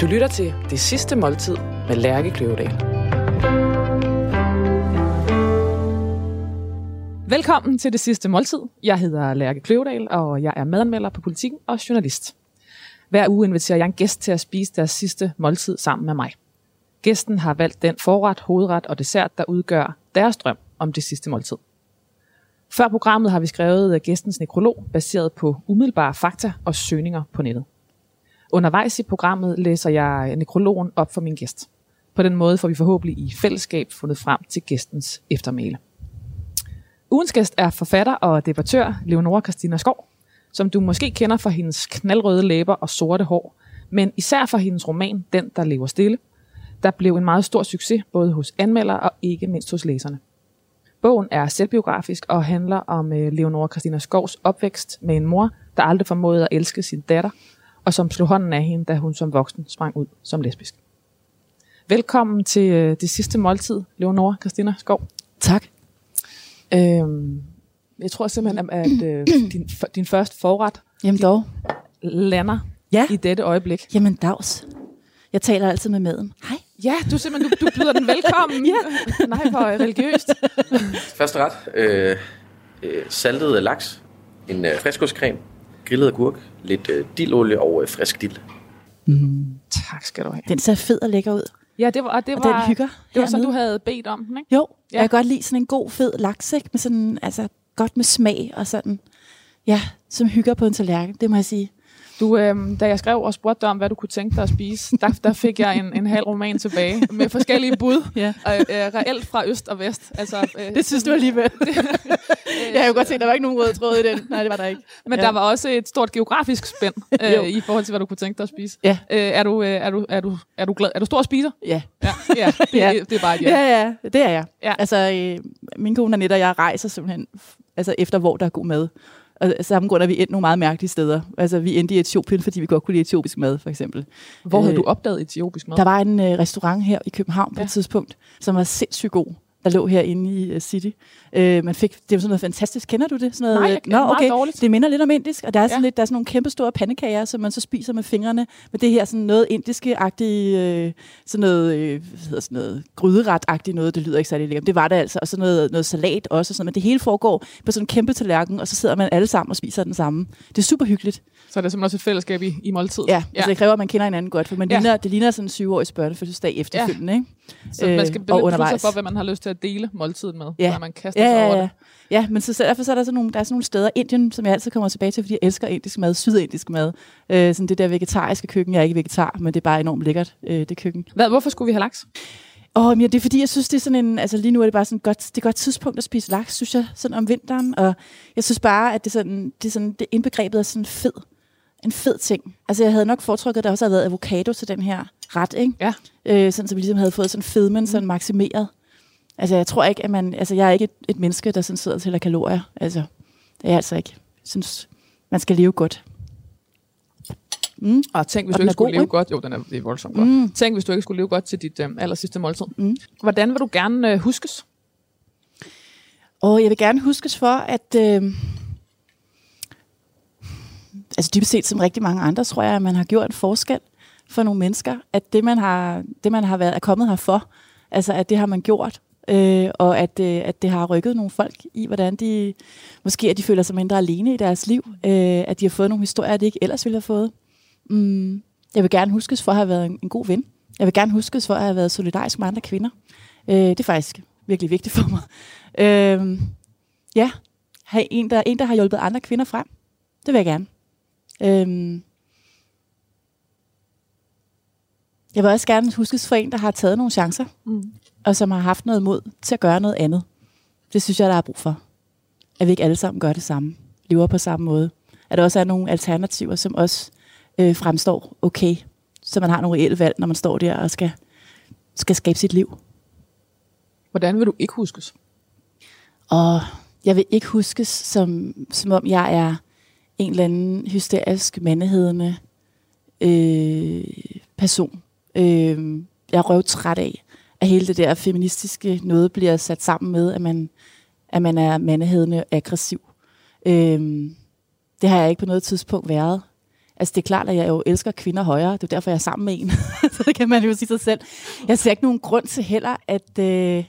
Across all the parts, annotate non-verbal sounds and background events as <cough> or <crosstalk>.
Du lytter til Det Sidste Måltid med Lærke Kløvedal. Velkommen til Det Sidste Måltid. Jeg hedder Lærke Kløvedal, og jeg er madanmelder på Politiken og journalist. Hver uge inviterer jeg en gæst til at spise deres sidste måltid sammen med mig. Gæsten har valgt den forret, hovedret og dessert, der udgør deres drøm om det sidste måltid. Før programmet har vi skrevet gæstens nekrolog, baseret på umiddelbare fakta og søgninger på nettet. Undervejs i programmet læser jeg nekrologen op for min gæst. På den måde får vi forhåbentlig i fællesskab fundet frem til gæstens eftermæle. Ugens gæst er forfatter og debattør Leonora Christina Skov, som du måske kender for hendes knaldrøde læber og sorte hår, men især for hendes roman Den, der lever stille, der blev en meget stor succes både hos anmeldere og ikke mindst hos læserne. Bogen er selvbiografisk og handler om øh, Leonora Christina Skovs opvækst med en mor, der aldrig formåede at elske sin datter, og som slog hånden af hende, da hun som voksen sprang ud som lesbisk. Velkommen til øh, det sidste måltid, Leonora Christina Skov. Tak. Øhm, jeg tror simpelthen, at øh, <clears throat> din, din første forret Jamen dog. lander Ja. i dette øjeblik. Jamen dags. Jeg taler altid med maden. Hej. Ja, du simpelthen du, du byder den velkommen. <laughs> Ja. Nej, hvor religiøst. Første ret, øh, øh, saltet laks, en øh, friskostcreme, grillet agurk, lidt øh, dildolie og øh, frisk dild. Tak skal du have. Den ser fed og lækker ud. Ja, det var, og det Og var, den hygger det var så, du havde bedt om den, ikke? Jo, Ja. ja. jeg kan godt lide sådan en god, fed laks, ikke? Med sådan, altså, godt med smag og sådan. Ja, som hygger på en tallerken, det må jeg sige. Du, øhm, da jeg skrev og spurgte dig om, hvad du kunne tænke dig at spise, der, der fik jeg en, en halv roman tilbage med forskellige bud. <laughs> Ja. Og, øh, reelt fra øst og vest. Altså, øh, Det synes du alligevel. <laughs> jeg har jo godt set, der var ikke nogen røde tråd i den. Nej, det var der ikke. Men Ja. der var også et stort geografisk spænd <laughs> øh, i forhold til, hvad du kunne tænke dig at spise. Ja. Øh, er, du, øh, er, du, er, du, er du glad? Er du stor spiser? Ja. Ja, ja, det, Ja. Det, det er bare et ja. Ja, ja, det er jeg. Ja. Altså, øh, min kone Annette og jeg rejser simpelthen altså, efter, hvor der er god mad. Og af samme grund er vi endt nogle meget mærkelige steder. Altså, vi endte i Etiopien, fordi vi godt kunne lide etiopisk mad, for eksempel. Hvor havde Øh, du opdaget etiopisk mad? Der var en øh, restaurant her i København på Ja. et tidspunkt, som var sindssygt god der lå herinde i uh, City. Uh, man fik, det var sådan noget fantastisk. Kender du det? Sådan noget, Nej, jeg kender meget dårligt. Det minder lidt om indisk, og der er, sådan Ja. lidt, der er sådan nogle kæmpe store pandekager, som man så spiser med fingrene. Men det her sådan noget indiske-agtige, øh, sådan noget, øh, hvad hedder sådan noget gryderet-agtigt noget, det lyder ikke særlig lækkert. Det var det altså. Og så noget, noget salat også. Og sådan, men det hele foregår på sådan en kæmpe tallerken, og så sidder man alle sammen og spiser den samme. Det er super hyggeligt. Så er det simpelthen også et fællesskab i, i måltid. Ja, ja. Altså, det kræver, at man kender hinanden godt, for man Ja. ligner, det ligner sådan en syvårig børnefødselsdag efterfølgende. Ja. Ikke? Så man skal Øh, beslutte sig for, hvad man har lyst til at dele måltiden med. Ja. Så man kaster Ja, sig over ja, ja. det. Ja, men så, derfor så er der sådan nogle, der er sådan nogle steder, Indien, som jeg altid kommer tilbage til, fordi jeg elsker indisk mad, sydindisk mad. Øh, sådan det der vegetariske køkken, jeg er ikke vegetar, men det er bare enormt lækkert, øh, det køkken. Hvad, hvorfor skulle vi have laks? Åh, men ja, det er fordi, jeg synes, det er sådan en, altså lige nu er det bare sådan godt, det er godt tidspunkt at spise laks, synes jeg, sådan om vinteren, og jeg synes bare, at det sådan, det sådan, det indbegrebet er sådan fed, en fed ting. Altså jeg havde nok foretrukket, at der også havde været avocado til den her ret, ikke? Ja. Øh, sådan, så vi ligesom havde fået sådan fedmen sådan maksimeret. Altså jeg tror ikke, at man, altså jeg er ikke et, et menneske, der sådan sidder og tæller kalorier. Altså, det er jeg altså ikke. Jeg synes, man skal leve godt. Mm. Og tænk, hvis Og du ikke skulle god, leve ikke? godt. Jo, den er, det er voldsomt godt. Mm. Tænk, hvis du ikke skulle leve godt til dit øh, aller sidste måltid. Mm. Hvordan vil du gerne øh, huskes? Og jeg vil gerne huskes for, at... Øh, altså dybest set som rigtig mange andre, tror jeg, at man har gjort en forskel for nogle mennesker. At det, man har, det, man har været, er kommet her for, altså at det har man gjort. Øh, og at, øh, at det har rykket nogle folk i, hvordan de... Måske at de føler sig mindre alene i deres liv. Øh, at de har fået nogle historier, de ikke ellers ville have fået. Mm, jeg vil gerne huskes for at have været en, en god ven. Jeg vil gerne huskes for at have været solidarisk med andre kvinder. Øh, det er faktisk virkelig vigtigt for mig. Øh, ja, have en der, en, der har hjulpet andre kvinder frem. Det vil jeg gerne. Øhm. Jeg vil også gerne huskes for en, der har taget nogle chancer, Mm. og som har haft noget mod til at gøre noget andet. Det synes jeg, der er brug for. At vi ikke alle sammen gør det samme. Lever på samme måde. At der også er nogle alternativer, som også øh, fremstår okay. Så man har nogle reelle valg, når man står der og skal, skal skabe sit liv. Hvordan vil du ikke huskes? Og jeg vil ikke huskes, som, som om jeg er en eller anden hysterisk, mandehedende øh, person. Øh, jeg er røvtræt af, at hele det der feministiske noget bliver sat sammen med, at man, at man er mandehedende aggressiv. Øh, det har jeg ikke på noget tidspunkt været. Altså det er klart, at jeg jo elsker kvinder højere. Det er derfor, jeg er sammen med en. <laughs> så det kan man jo sige sig selv. Jeg ser ikke nogen grund til heller, at, øh,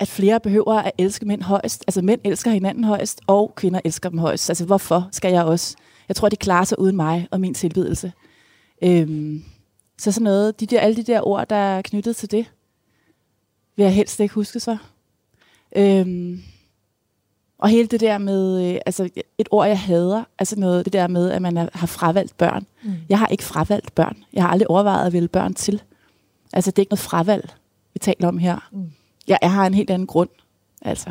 at flere behøver at elske mænd højst. Altså mænd elsker hinanden højst, og kvinder elsker dem højst. Altså hvorfor skal jeg også? Jeg tror, de klarer sig uden mig og min tilbedelse. Øhm, så sådan noget, de der, alle de der ord, der er knyttet til det, vil jeg helst ikke huske så. Øhm, og hele det der med, øh, altså et ord, jeg hader, altså noget, det der med, at man er, har fravalgt børn. Mm. Jeg har ikke fravalgt børn. Jeg har aldrig overvejet at vælge børn til. Altså det er ikke noget fravalg, vi taler om her. Mm. Jeg, jeg har en helt anden grund, altså.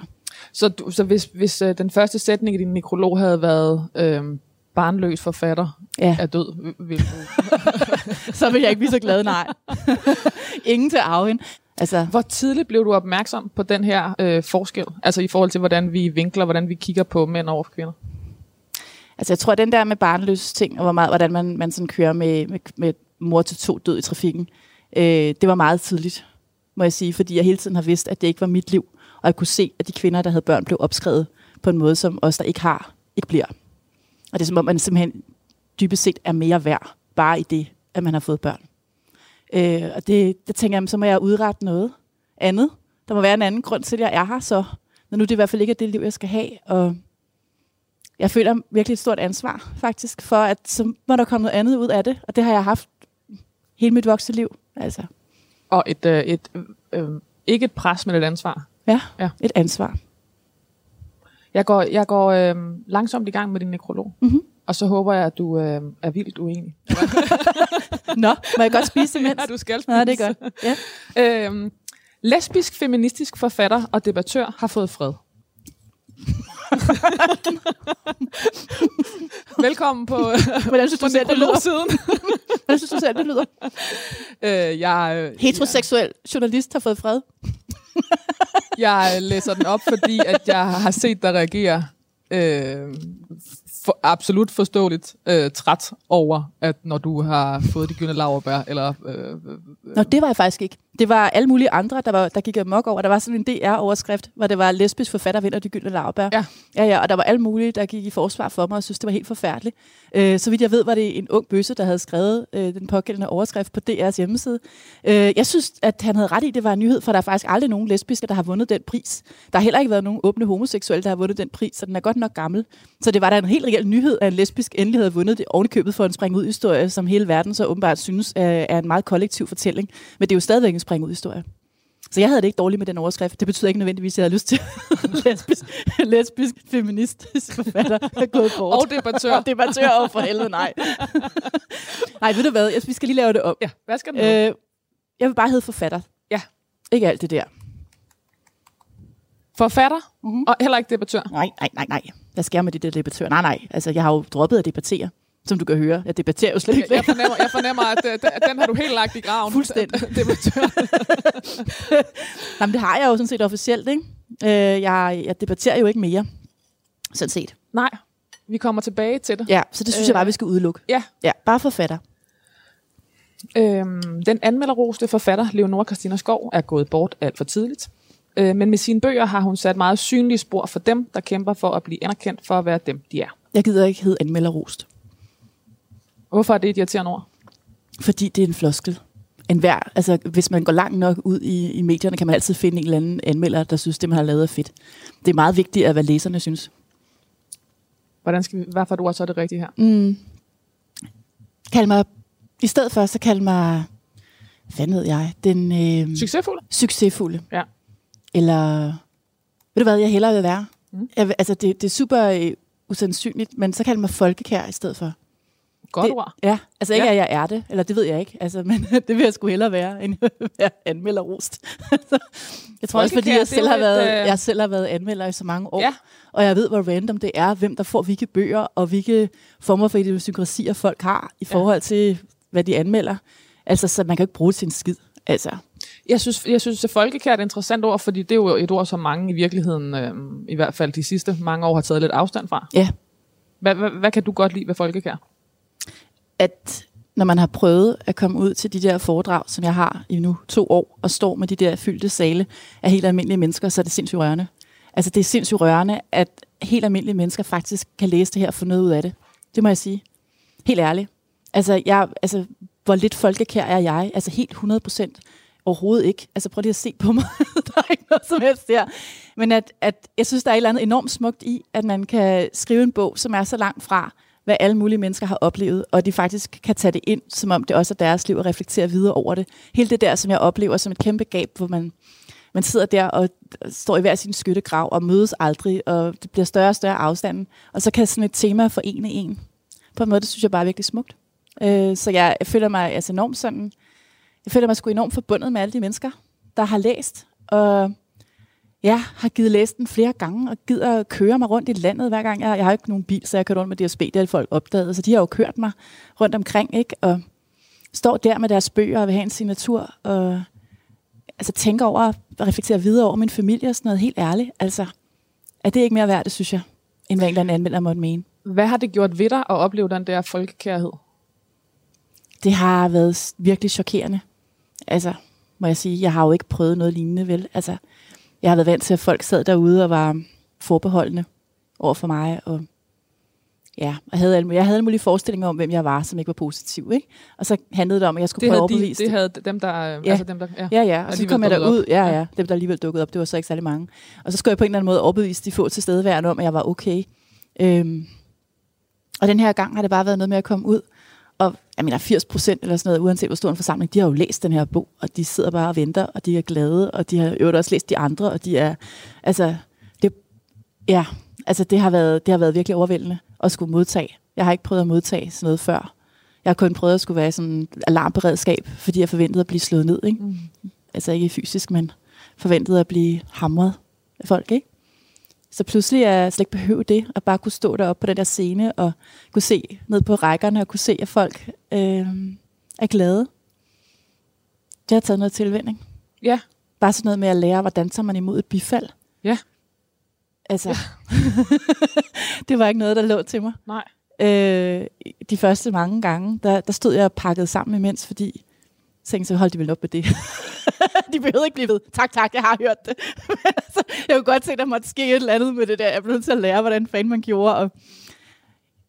Så, du, så hvis, hvis øh, den første sætning i din mikrolog havde været øh, barnløs forfatter Ja. er død, vil du... <laughs> så vil jeg ikke blive så glad, nej. <laughs> Ingen til arven. Altså, Hvor tidligt blev du opmærksom på den her øh, forskel? Altså i forhold til, hvordan vi vinkler, hvordan vi kigger på mænd over for kvinder? Altså jeg tror, at den der med barnløse ting, og hvor meget, hvordan man, man sådan kører med, med, med mor til to død i trafikken, øh, det var meget tidligt, må jeg sige, fordi jeg hele tiden har vidst, at det ikke var mit liv, og jeg kunne se, at de kvinder, der havde børn, blev opskrevet på en måde, som os, der ikke har, ikke bliver. Og det er som om, man simpelthen dybest set er mere værd, bare i det, at man har fået børn. Øh, og det, det tænker jeg, så må jeg udrette noget andet. Der må være en anden grund til, at jeg er her, så når nu det i hvert fald ikke er det liv, jeg skal have, og jeg føler virkelig et stort ansvar, faktisk, for at så må der komme noget andet ud af det. Og det har jeg haft hele mit voksne liv. Altså, og et, øh, et øh, ikke et pres, men et ansvar. ja, Ja. et ansvar. Jeg går, jeg går øh, langsomt i gang med din nekrolog, Mhm. og så håber jeg, at du øh, er vildt uenig. <laughs> Nå, må jeg godt spise imens? <laughs> Ja, du skal Nå, det er godt. Ja. <laughs> Øhm, lesbisk feministisk forfatter og debattør har fået fred. <laughs> Velkommen på, Hvordan synes på du selv, det lyder? nekrologsiden. Hvordan synes du selv, det lyder? øh, jeg, øh, Heteroseksuel journalist har fået fred. Jeg læser den op, fordi at jeg har set dig reagere øh, for, absolut forståeligt øh, træt over, at når du har fået de gyldne laverbær, eller øh, Nå, det var jeg faktisk ikke. Det var alle mulige andre, der, var, der gik amok over. Der var sådan en DR-overskrift, hvor det var lesbisk forfatter vinder de gyldne lavbær. Ja. ja. Ja, og der var alle mulige, der gik i forsvar for mig og synes, det var helt forfærdeligt. Øh, så vidt jeg ved, var det en ung bøsse, der havde skrevet øh, den pågældende overskrift på DR's hjemmeside. Øh, jeg synes, at han havde ret i, det var en nyhed, for der er faktisk aldrig nogen lesbiske, der har vundet den pris. Der har heller ikke været nogen åbne homoseksuelle, der har vundet den pris, så den er godt nok gammel. Så det var da en helt reel nyhed, at en lesbisk endelig havde vundet det ovenikøbet for en spring ud historie, som hele verden så åbenbart synes er en meget kollektiv fortælling. Men det er jo stadigvæk en spring ud historie. Så jeg havde det ikke dårligt med den overskrift. Det betyder ikke nødvendigvis, at jeg havde lyst til <laughs> lesbisk, lesbisk feministisk forfatter er gået bort. og debattør. Og debattør over for helvede, nej. <laughs> nej, ved du hvad? Jeg, vi skal lige lave det om. Ja, hvad skal den øh, jeg vil bare hedde forfatter. Ja. Ikke alt det der. Forfatter, Mhm. og heller ikke debattør. Nej, nej, nej, nej. Jeg skal med det der debattør. Nej, nej. Altså, jeg har jo droppet at debattere. Som du kan høre. Jeg debatterer jo slet Jeg, ikke. jeg, fornemmer, jeg fornemmer, at, øh, at den har du helt lagt i graven. Fuldstændig. <laughs> debattør. <laughs> Jamen, det har jeg jo sådan set officielt, ikke? Øh, jeg, jeg debatterer jo ikke mere. Sådan set. Nej, vi kommer tilbage til det. Ja, så det synes øh, jeg bare, vi skal udelukke. Ja. Ja, bare forfatter. Øhm, den anmelderroste forfatter, Leonora Christina Skov, er gået bort alt for tidligt. Øh, men med sine bøger har hun sat meget synlige spor for dem, der kæmper for at blive anerkendt for at være dem, de er. Jeg gider ikke hedde anmelderrost. Hvorfor er det et irriterende ord? Fordi det er en floskel. En hver, altså, hvis man går langt nok ud i, i medierne, kan man altid finde en eller anden anmelder, der synes, det man har lavet er fedt. Det er meget vigtigt, at hvad læserne synes. Hvordan skal vi, hvad for et ord så er det rigtige her? Mm. Kald mig, i stedet for, så kald mig, hvad ved jeg, den øh, Succesfuld? succesfulde. Ja. Eller, ved du hvad, jeg hellere vil være? Mm. Jeg, altså, det, det er super øh, usandsynligt, men så kald mig folkekær i stedet for. Godt det, ord. Ja, altså ikke, Ja. ja. at jeg er det, eller det ved jeg ikke, altså, <laughs> men det vil jeg sgu hellere være, end at være anmelderrost. <laughs> jeg tror også, fordi jeg selv, har et, været, øh, jeg selv har været anmelder i så mange år, Ja. og jeg ved, hvor random det er, hvem der får hvilke bøger, og hvilke former for idiosynkrasier folk har, i forhold til, hvad de anmelder. Altså, så man kan jo ikke bruge det til en skid. Altså, Jeg synes, jeg synes at folkekær er et interessant ord, fordi det er jo et ord, som mange i virkeligheden, øh, i hvert fald de sidste mange år, har taget lidt afstand fra. ja, Hvad, hvad, hvad kan du godt lide ved folkekær? at når man har prøvet at komme ud til de der foredrag, som jeg har i nu to år, og står med de der fyldte sale af helt almindelige mennesker, så er det sindssygt rørende. Altså det er sindssygt rørende, at helt almindelige mennesker faktisk kan læse det her og få noget ud af det. Det må jeg sige. Helt ærligt. Altså, jeg, altså, hvor lidt folkekær er jeg? Altså, helt 100 procent. Overhovedet ikke. Altså, prøv lige at se på mig. <laughs> der er ikke noget som helst der. Men at, at jeg synes, der er et eller andet enormt smukt i, at man kan skrive en bog, som er så langt fra, hvad alle mulige mennesker har oplevet, og de faktisk kan tage det ind, som om det også er deres liv, og reflektere videre over det. Hele det der, som jeg oplever som et kæmpe gab, hvor man, man sidder der og står i hver sin skyttegrav og mødes aldrig, og det bliver større og større afstanden, og så kan sådan et tema forene en. På en måde, det synes jeg bare er virkelig smukt. Øh, så jeg, føler mig altså enormt sådan, jeg føler mig sgu enormt forbundet med alle de mennesker, der har læst, og ja, har givet læst den flere gange, og gider køre mig rundt i landet hver gang. Jeg, jeg har ikke nogen bil, så jeg kører rundt med DSB, det har folk opdaget, så de har jo kørt mig rundt omkring, ikke? Og står der med deres bøger og vil have en signatur, og altså tænker over og reflekterer videre over min familie og sådan noget, helt ærligt. Altså, er det ikke mere værd, det synes jeg, end hvad en eller anden anmelder måtte mene. Hvad har det gjort ved dig at opleve den der folkekærhed? Det har været virkelig chokerende. Altså, må jeg sige, jeg har jo ikke prøvet noget lignende, vel? Altså, jeg har været vant til, at folk sad derude og var forbeholdende over for mig, og ja, jeg havde, jeg havde alle mulige forestillinger om, hvem jeg var, som ikke var positiv, ikke? Og så handlede det om, at jeg skulle Det prøve at havde, de, overbevise det havde dem, der... Ja. Altså dem, der ja. Ja, ja, og så kom jeg derud, ja, Ja. ja, dem der alligevel dukkede op, det var så ikke særlig mange. Og så skulle jeg på en eller anden måde overbevise de få tilstedeværende om, at jeg var okay. Øhm, og den her gang har det bare været noget med at komme ud, og jeg mener 80 procent eller sådan noget, uanset hvor stor en forsamling, de har jo læst den her bog, og de sidder bare og venter, og de er glade, og de har øvrigt også læst de andre, og de er, altså, det, ja, altså det har været, det har været virkelig overvældende at skulle modtage. Jeg har ikke prøvet at modtage sådan noget før. Jeg har kun prøvet at skulle være sådan alarmberedskab, fordi jeg forventede at blive slået ned, ikke? Mm. altså ikke fysisk, men forventede at blive hamret af folk, ikke? Så pludselig er jeg slet ikke behøvet det, at bare kunne stå deroppe på den der scene, og kunne se ned på rækkerne, og kunne se, at folk øh, er glade. Det har taget noget tilvænding. Ja. Bare sådan noget med at lære, hvordan tager man imod et bifald. Ja. Altså, <laughs> det var ikke noget, der lå til mig. Nej. Øh, de første mange gange, der, der stod jeg og pakkede sammen imens, fordi tænkte, så holdt de vel op med det. <laughs> de behøvede ikke blive ved. Tak, tak, jeg har hørt det. <laughs> Altså, jeg kunne godt se, der måtte ske et eller andet med det der. Jeg blev nødt til at lære, hvordan fanden man gjorde. Og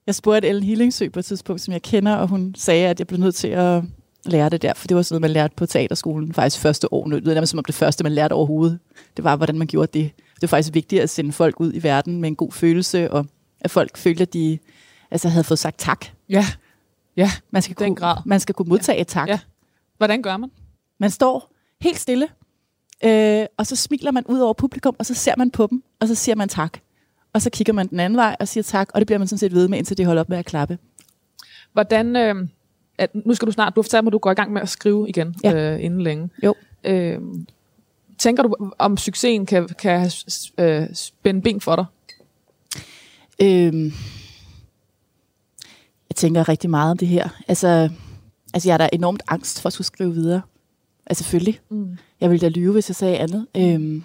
jeg spurgte Ellen Hillingsø på et tidspunkt, som jeg kender, og hun sagde, at jeg blev nødt til at lære det der, for det var sådan noget, man lærte på teaterskolen faktisk første år. Det nærmest som om det første, man lærte overhovedet. Det var, hvordan man gjorde det. Det var faktisk vigtigt at sende folk ud i verden med en god følelse, og at folk følte, at de altså, havde fået sagt tak. Ja. Ja. Man skal, Den kunne, grad. man skal kunne modtage et tak. Ja. Hvordan gør man? Man står helt stille, øh, og så smiler man ud over publikum, og så ser man på dem, og så siger man tak. Og så kigger man den anden vej og siger tak, og det bliver man sådan set ved med, indtil de holder op med at klappe. Hvordan... Øh, at, nu skal du snart... Du har fortalt mig, at du går i gang med at skrive igen Ja. øh, inden længe. Jo. Øh, tænker du, om succesen kan, kan øh, spænde ben for dig? Øh, jeg tænker rigtig meget om det her. Altså, altså jeg er da enormt angst for at skulle skrive videre. Altså selvfølgelig. Mm. Jeg ville da lyve, hvis jeg sagde andet. Øhm,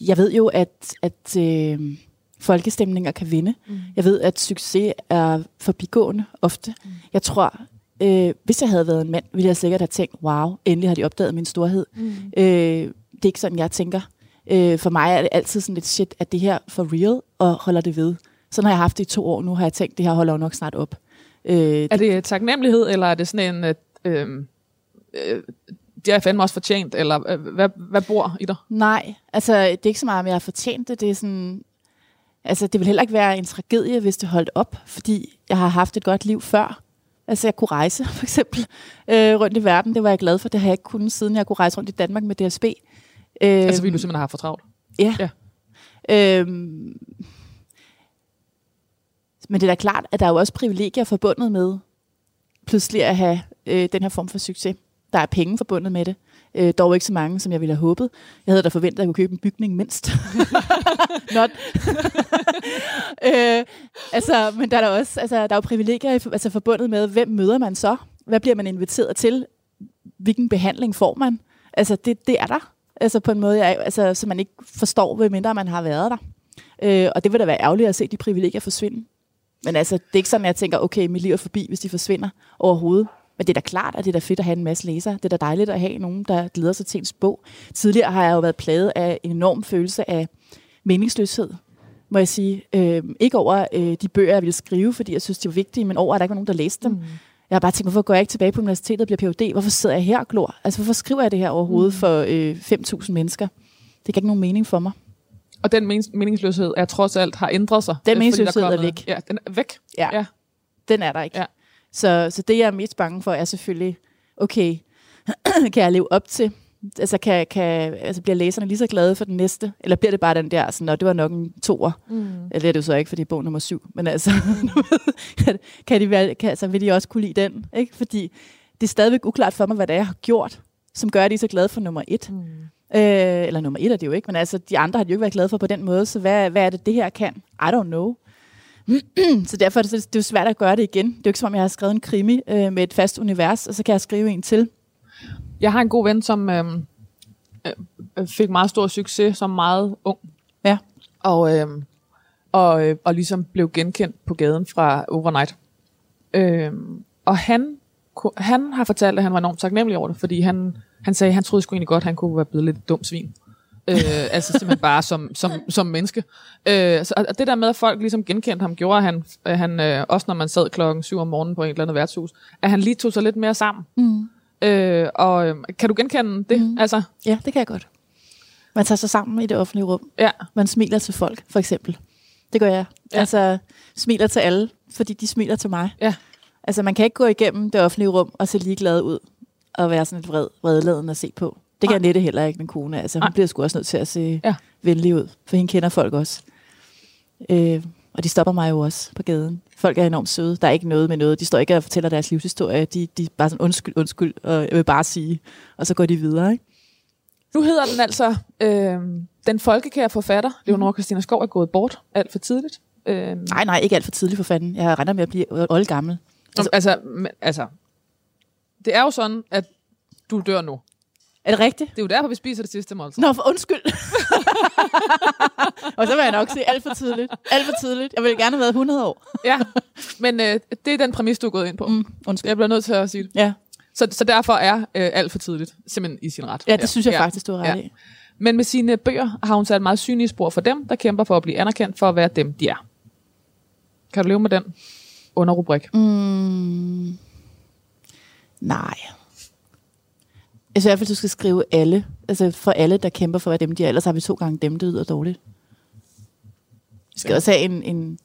jeg ved jo, at, at øh, folkestemninger kan vinde. Mm. Jeg ved, at succes er forbigående ofte. Mm. Jeg tror, øh, hvis jeg havde været en mand, ville jeg sikkert have tænkt, wow, endelig har de opdaget min storhed. Mm. Øh, det er ikke sådan, jeg tænker. Øh, for mig er det altid sådan lidt shit, at det her for real, og holder det ved. Sådan har jeg haft det i to år nu, har jeg tænkt, det her holder jo nok snart op. Øh, Er det taknemmelighed, eller er det sådan en... Øh, øh, øh, det har jeg fandme også fortjent, eller øh, hvad, hvad bor i dig? Nej, altså det er ikke så meget, om jeg har fortjent det. Det er sådan, altså det vil heller ikke være en tragedie, hvis det holdt op, fordi jeg har haft et godt liv før. Altså jeg kunne rejse, <laughs> for eksempel, øh, rundt i verden. Det var jeg glad for. Det har jeg ikke kunnet, siden jeg kunne rejse rundt i Danmark med DSB. Øh, Altså, fordi du simpelthen har for travlt. Ja. Ja. Øhm, men det er da klart, at der er jo også privilegier forbundet med pludselig at have øh, den her form for succes. Der er penge forbundet med det. Øh, dog ikke så mange, som jeg ville have håbet. Jeg havde da forventet, at jeg kunne købe en bygning mindst. <laughs> Not. <laughs> øh, altså, men der er der også, altså, der er jo privilegier altså, forbundet med, hvem møder man så? Hvad bliver man inviteret til? Hvilken behandling får man? Altså, det, det er der. Altså på en måde, jeg, altså, som man ikke forstår, hvad mindre man har været der. Øh, og det vil da være ærgerligt at se de privilegier forsvinde. Men altså, det er ikke sådan, at jeg tænker, okay, mit liv er forbi, hvis de forsvinder overhovedet. Men det er da klart, at det er da fedt at have en masse læsere. Det er da dejligt at have nogen, der glæder sig til ens bog. Tidligere har jeg jo været plaget af en enorm følelse af meningsløshed. må jeg sige. Øh, ikke over øh, de bøger, jeg ville skrive, fordi jeg synes, de var vigtige, men over, at der ikke var nogen, der læste dem. Mm. Jeg har bare tænkt, hvorfor går jeg ikke tilbage på universitetet og bliver Ph.D.? Hvorfor sidder jeg her og glor? Altså, hvorfor skriver jeg det her overhovedet mm. for øh, 5.000 mennesker? Det giver ikke nogen mening for mig. Og den men- meningsløshed er trods alt har ændret sig. Den fordi meningsløshed er væk. Ja, den er væk. Ja. Ja. Den er der ikke. Ja. Så, så det, jeg er mest bange for, er selvfølgelig, okay, <clears throat> kan jeg leve op til? Altså, kan, kan, altså bliver læserne lige så glade for den næste? Eller bliver det bare den der, sådan, og det var nok en toer? Mm. Eller det er det jo så ikke, for det er bog nummer syv. Men altså, <laughs> kan, de, kan, altså, vil de også kunne lide den? Ikke? Fordi det er stadigvæk uklart for mig, hvad det er, jeg har gjort, som gør, at de er så glade for nummer et. Mm. Øh, eller nummer et er det jo ikke, men altså, de andre har de jo ikke været glade for på den måde, så hvad, hvad er det, det her kan? I don't know. <clears throat> så derfor er det, det er jo svært at gøre det igen. Det er jo ikke som om, jeg har skrevet en krimi øh, med et fast univers, og så kan jeg skrive en til. Jeg har en god ven, som øh, øh, fik meget stor succes som meget ung. Ja. Og, øh, og, øh, og ligesom blev genkendt på gaden fra Overnight. Øh, og han, han har fortalt, at han var enormt taknemmelig over det, fordi han, han sagde, at han troede sgu egentlig godt, at han kunne være blevet lidt et dumt svin. øh, <laughs> altså simpelthen bare som, som, som menneske. Øh, så, og det der med, at folk ligesom genkendte ham, gjorde at han, at han øh, også når man sad klokken 7 om morgenen på et eller andet værtshus, at han lige tog sig lidt mere sammen. Mm. Øh, og øh, kan du genkende det? Mm. Altså, Ja, det kan jeg godt. Man tager sig sammen i det offentlige rum. ja. Man smiler til folk, for eksempel. Det gør jeg. Ja. Altså, smiler til alle, fordi de smiler til mig. Ja. Altså, man kan ikke gå igennem det offentlige rum og se ligeglad ud og være sådan lidt vred, vredladende at se på. Det kan Nej. Annette heller ikke, min kone. Altså, hun Nej. bliver sgu også nødt til at se Ja. ja. venlig ud, for hende kender folk også. Øh, og de stopper mig jo også på gaden. Folk er enormt søde. Der er ikke noget med noget. De står ikke og fortæller deres livshistorie. De, de er bare sådan, undskyld, undskyld, og jeg vil bare sige. Og så går de videre, ikke? Nu hedder den altså, øh, den folkekære forfatter, Leonora Christina Skov, er gået bort alt for tidligt. Øh, Nej, nej, ikke alt for tidligt for fanden. Jeg regner med at blive oldgammel. altså, altså, men, altså, det er jo sådan, at du dør nu. Er det rigtigt? Det er jo derfor, vi spiser det sidste måltid. Nå, for undskyld. <laughs> og så vil jeg nok sige alt for tidligt. Alt for tidligt. Jeg ville gerne have været 100 år. <laughs> Ja, men øh, det er den præmis, du er gået ind på. Mm, undskyld. Jeg bliver nødt til at sige det. Ja. Så, så derfor er øh, alt for tidligt simpelthen i sin ret. ja, det synes jeg ja. faktisk, du har ret Ja. i. Men med sine bøger har hun sat meget synlige spor for dem, der kæmper for at blive anerkendt for at være dem, de er. Kan du leve med den underrubrik? Mm, nej. Jeg synes i hvert fald, du skal skrive alle. Altså for alle, der kæmper for at dem, de er. Ellers har vi to gange dem, det lyder dårligt. Vi skal Ja. ja. også have en, en...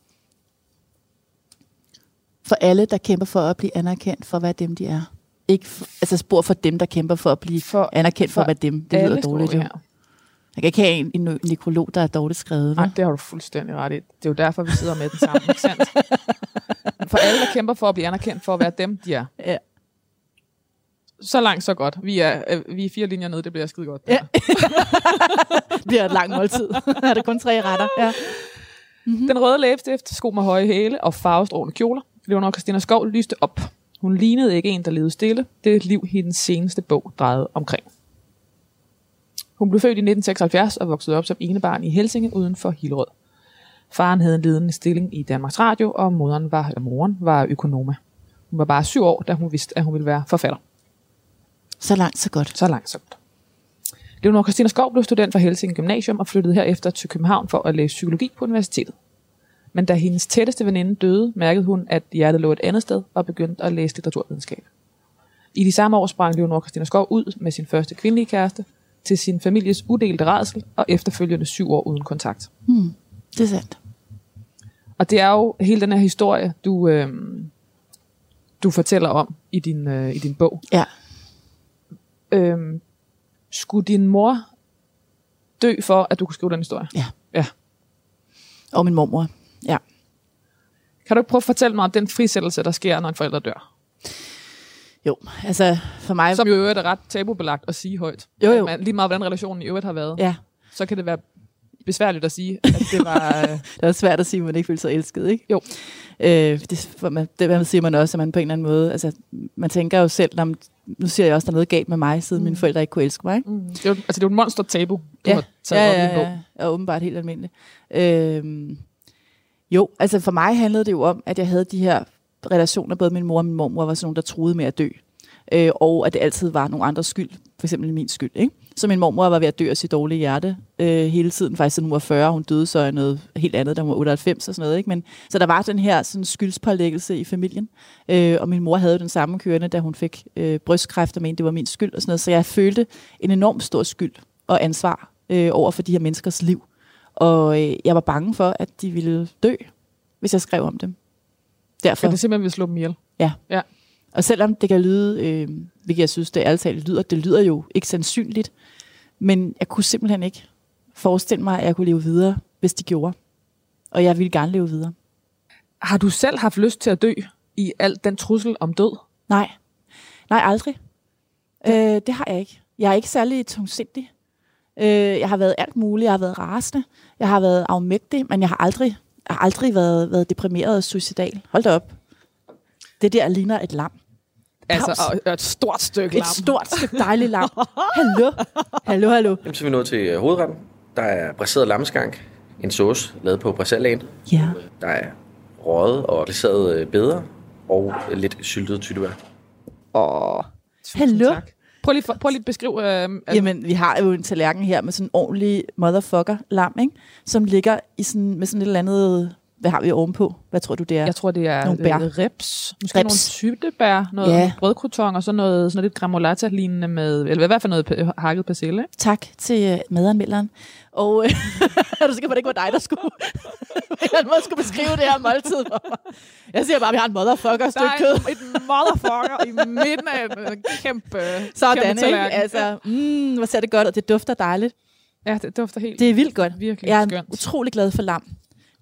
For alle, der kæmper for at blive anerkendt for være dem, de er. Ikke for, altså spor for dem, der kæmper for at blive For anerkendt for, for være dem. Det lyder dårligt. Jo. Jeg kan ikke have en, en nekrolog, der er dårligt skrevet. Nej, det har du fuldstændig ret i. Det er jo derfor, vi sidder med den sammen, ikke sandt? <laughs> For alle, der kæmper for at blive anerkendt for at være dem, de er. Ja. Så langt, så godt. Vi er, øh, vi er fire linjer nede, det bliver skide godt. Ja. <laughs> Det bliver et langt måltid. <laughs> er det kun tre retter? Ja. Den røde læbestift, sko med høje hæle og farvestrålende kjoler. Leonora Christina Skov lyste op. Hun lignede ikke en, der levede stille. Det liv, hendes seneste bog drejede omkring. Hun blev født i 1976 og voksede op som enebarn i Helsinge uden for Hillerød. Faren havde en ledende stilling i Danmarks Radio, og moderen var, eller moren var økonome. Hun var bare syv år, da hun vidste, at hun ville være forfatter. Så langt, så godt. Så langt, så godt. Leonora Christina Skov blev student fra Helsinge Gymnasium og flyttede herefter til København for at læse psykologi på universitetet. Men da hendes tætteste veninde døde, mærkede hun, at hjertet lå et andet sted og begyndte at læse litteraturvidenskab. I de samme år sprang Leonora Christina Skov ud med sin første kvindelige kæreste til sin families udelte rædsel og efterfølgende syv år uden kontakt. Hmm. Det er sandt. Og det er jo hele den her historie, du, øh, du fortæller om i din, øh, i din bog. Ja. Øh, skulle din mor dø for, at du kunne skrive den historie? Ja. Ja. Og min mormor. Ja. Kan du ikke prøve at fortælle mig om den frisættelse, der sker, når en forælder dør? Jo, altså for mig... Som jo i øvrigt er ret tabubelagt at sige højt. Jo, jo. Men lige meget, hvordan relationen i øvrigt har været, Ja, så kan det være besværligt at sige, at det var... <laughs> øh, det er svært at sige, at man ikke føler sig elsket, ikke? Jo. Øh, det, for man, det man siger man også, at man på en eller anden måde... Altså, man tænker jo selv, når, nu siger jeg også, der er noget galt med mig, siden mm. mine forældre ikke kunne elske mig, ikke? mm, det er jo, altså, det er jo et monster tabu, du ja. har taget ja, op i ja, ja, og åbenbart helt almindeligt. Øhm, jo, altså for mig handlede det jo om, at jeg havde de her relationer, både min mor og min mormor var sådan nogle, der troede med at dø. Øh, og at det altid var nogle andres skyld, for eksempel min skyld. Ikke? Så min mormor var ved at dø af sit dårlige hjerte øh, hele tiden, faktisk siden hun var 40, hun døde så af noget helt andet, da hun var 98 og sådan noget. Ikke? Men, så der var den her sådan, skyldspålæggelse i familien, øh, og min mor havde den samme kørende, da hun fik øh, brystkræft og mente, det var min skyld og sådan noget. Så jeg følte en enorm stor skyld og ansvar øh, over for de her menneskers liv. Og øh, jeg var bange for, at de ville dø, hvis jeg skrev om dem. Derfor. At det simpelthen vil slå dem ihjel. Ja. Ja. Og selvom det kan lyde, øh, hvilket jeg synes, det ærligt talt lyder, det lyder jo ikke sandsynligt, men jeg kunne simpelthen ikke forestille mig, at jeg kunne leve videre, hvis de gjorde. Og jeg ville gerne leve videre. Har du selv haft lyst til at dø i al den trussel om død? Nej. Nej, aldrig. Øh, det har jeg ikke. Jeg er ikke særlig tungsindig. Øh, jeg har været alt muligt. Jeg har været rasende. Jeg har været afmægtig, men jeg har aldrig, har aldrig været, været deprimeret og suicidal. Hold da op. Det der ligner et lam. Altså, og et stort stykke Et lam. stort stykke dejligt lam. <laughs> Hallo. Hallo, hallo. Jamen, så er vi nået til øh, hovedretten. Der er brasseret lammeskank, en sauce lavet på brassellagen. Ja. Der er røget og glaseret øh, bedre og lidt syltet tyttebær. Åh. Tusind Hallo. tak. Prøv lige, for, prøv lige at beskrive... Øh, altså, Jamen, vi har jo en tallerken her med sådan en ordentlig motherfucker lam, ikke? Som ligger i sådan, med sådan et eller andet... Hvad har vi ovenpå? Hvad tror du, det er? jeg tror, det er Nogle bær. øh, rips. Måske Rips. nogle tyttebær, noget Ja. brødkruton og så noget, sådan noget lidt gremolata-lignende med... Eller i hvert fald noget hakket persille. Tak til øh, madanmelderen. Og øh, er du sikker på, at det ikke var dig, der skulle, <laughs> måde skulle beskrive det her måltid for mig? Jeg siger bare, at vi har en motherfucker stykke kød. en, et motherfucker i midten af en kæmpe, Sådan, kæmpe ikke? Altså, mm, hvor ser det godt ud. Det dufter dejligt. Ja, det dufter helt Det er vildt godt. virkelig Jeg er skønt. utrolig glad for lam.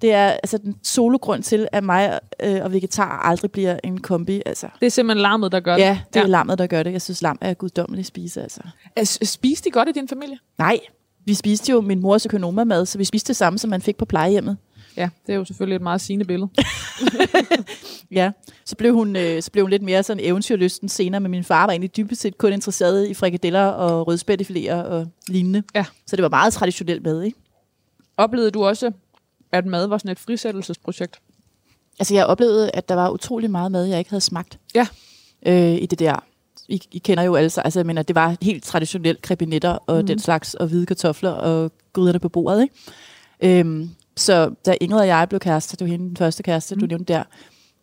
Det er altså den sologrund til, at mig øh, og vegetar aldrig bliver en kombi. Altså. Det er simpelthen larmet, der gør Ja, det er ja. lammet, der gør det. Jeg synes, lam er guddommelig spise, altså. det. Spiste de godt i din familie? Nej, vi spiste jo min mors økonomamad, så vi spiste det samme, som man fik på plejehjemmet. Ja, det er jo selvfølgelig et meget sigende billede. <laughs> Ja, så blev hun, øh, så blev hun lidt mere sådan eventyrlysten senere, men min far var egentlig dybest set kun interesseret i frikadeller og rødspættefiléer og lignende. Ja. Så det var meget traditionelt med, ikke? Oplevede du også, at mad var sådan et frisættelsesprojekt? Altså, jeg oplevede, at der var utrolig meget mad, jeg ikke havde smagt. Ja. Øh, I det der. I, I kender jo alle sig. Altså, jeg mener, det var helt traditionelt krebinetter og mm. den slags, og hvide kartofler og gryderne på bordet, ikke? Øhm, så da Ingrid og jeg blev kærester, det var hende den første kæreste, mm. du nævnte der,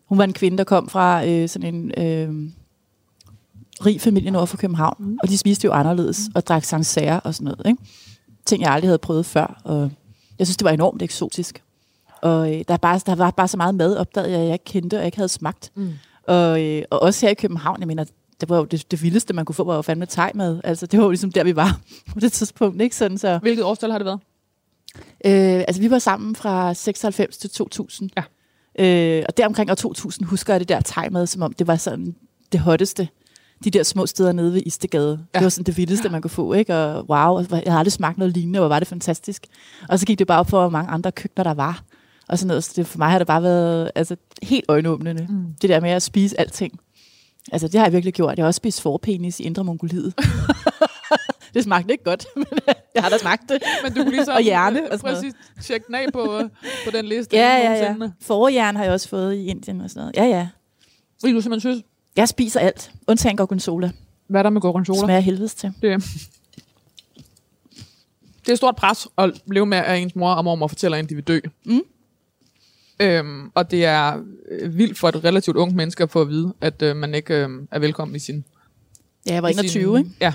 hun var en kvinde, der kom fra øh, sådan en øh, rig familie nord for København, mm. og de spiste jo anderledes, og drak sancerre og sådan noget, ikke? Ting, jeg aldrig havde prøvet før, og jeg synes, det var enormt eksotisk. Og øh, der, er bare, der var bare så meget mad, opdagede jeg, jeg ikke kendte, og ikke havde smagt. Mm. Og, øh, og også her i København, jeg mener, det var jo det, det vildeste, man kunne få, var jo fandme tegmad. Altså, det var jo ligesom der, vi var <laughs> på det tidspunkt, ikke? Sådan, så, Hvilket årstal har det været? øh, altså, vi var sammen fra 96 til 2000. Ja. Øh, og deromkring år 2000 husker jeg det der tegmad, som om det var sådan det hotteste. De der små steder nede ved Istegade. Ja. Det var sådan det vildeste, man kunne få, ikke? Og wow, jeg havde aldrig smagt noget lignende, og hvor var det fantastisk. Og så gik det bare op for, hvor mange andre køkkener der var. Og sådan noget. Så det, for mig har det bare været altså, helt øjenåbnende. Mm. Det der med at spise alting. Altså, det har jeg virkelig gjort. Jeg har også spist forpenis i Indre Mongoliet. <laughs> det smagte ikke godt, <laughs> men jeg har da smagt det. Men du kunne ligesom <laughs> Og hjerne og øh, sådan præcis tjekke den af på, øh, på den liste. Ja, ja, ja. Forhjern har jeg også fået i Indien og sådan noget. Ja, ja. Fordi du simpelthen synes, Jeg spiser alt, undtagen gorgonzola. hvad er der med gorgonzola? Smager helvedes til. Det, det er et stort pres at leve med, at ens mor og mormor fortæller en, de vil dø. Mm. Øhm, og det er øh, vildt for et relativt ungt menneske at få at vide, at øh, man ikke øh, er velkommen i sin... Ja, jeg var i 21, sin, ikke? Ja.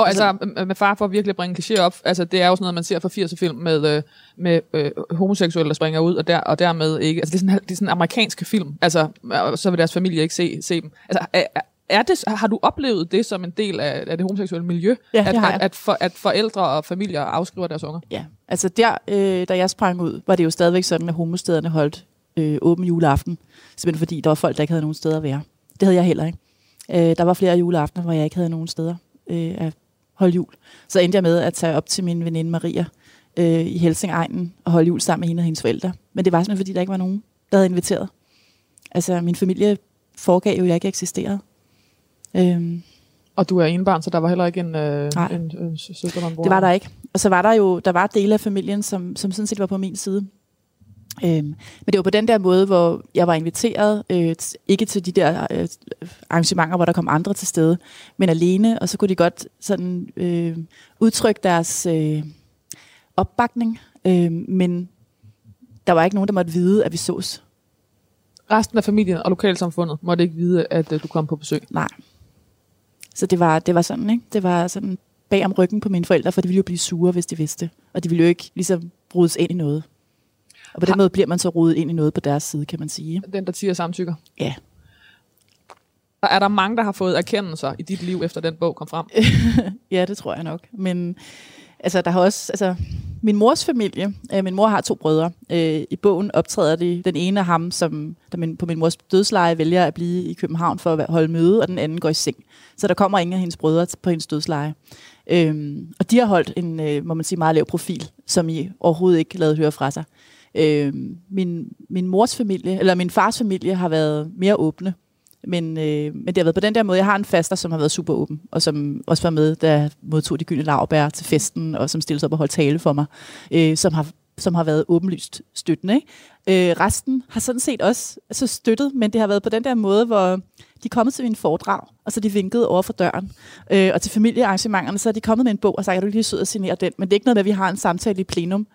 Og altså, Altså- med far for at virkelig bringe kliché op, altså det er jo sådan noget, man ser fra 80'er film med, øh, med øh, homoseksuelle, der springer ud, og, der, og dermed ikke, altså det er sådan, det er sådan amerikanske film, altså så vil deres familie ikke se, se dem. Altså er, er- det, har du oplevet det som en del af, af det homoseksuelle miljø, Ja, at, at, at, for, at forældre og familier afskriver deres unger? Ja, altså der, øh, da jeg sprang ud, var det jo stadigvæk sådan, at homostederne holdt øh, åben juleaften. Simpelthen fordi der var folk, der ikke havde nogen steder at være. Det havde jeg heller ikke. Øh, der var flere juleaftener, hvor jeg ikke havde nogen steder øh, at holde jul. Så endte jeg med at tage op til min veninde Maria øh, i Helsingegnen og holde jul sammen med hende og hendes forældre. Men det var simpelthen fordi, der ikke var nogen, der havde inviteret. Altså min familie foregav jo, at jeg ikke eksisterede. Øhm, Og du er enebarn, så der var heller ikke en, øh, Nej. en, en søster, en bror? Det var der ikke. Og så var der jo der var dele af familien, som, som sådan set var på min side. Øhm, men det var på den der måde, hvor jeg var inviteret, øh, ikke til de der øh, arrangementer, hvor der kom andre til stede, men alene, og så kunne de godt sådan øh, udtrykke deres øh, opbakning, øh, men der var ikke nogen, der måtte vide, at vi sås. Resten af familien og lokalsamfundet måtte ikke vide, at øh, du kom på besøg. Nej. Så det var, det var sådan, ikke? Det var sådan bag om ryggen på mine forældre, for de ville jo blive sure, hvis de vidste. Og de ville jo ikke ligesom rodes ind i noget. Og på den måde bliver man så rodet ind i noget på deres side, kan man sige. Den, der tiger samtykker. Ja. Og er der mange, der har fået erkendelser i dit liv, efter den bog kom frem? <laughs> Ja, det tror jeg nok. Men altså, der har også, altså, min mors familie, øh, min mor har to brødre. Øh, I bogen optræder de, den ene af ham, som der min, på min mors dødsleje vælger at blive i København for at holde møde, og den anden går i seng. Så der kommer ingen af hendes brødre på hendes dødsleje. Øhm, og de har holdt en, øh, må man sige, meget lav profil, som I overhovedet ikke lavet høre fra sig. Øh, min, min mors familie, eller min fars familie har været mere åbne. Men, øh, men det har været på den der måde. Jeg har en faster, som har været super åben, og som også var med, da jeg modtog de gyldne lavbær til festen, og som stillede sig op og holdt tale for mig, øh, som, har, som har været åbenlyst støttende. Ikke? Øh, resten har sådan set også altså støttet, men det har været på den der måde, hvor de er kommet til min foredrag, og så de vinkede over for døren. Øh, og til familiearrangementerne, så er de kommet med en bog og sagt, at du lige sød og signere den? Men det er ikke noget med, at vi har en samtale i plenum.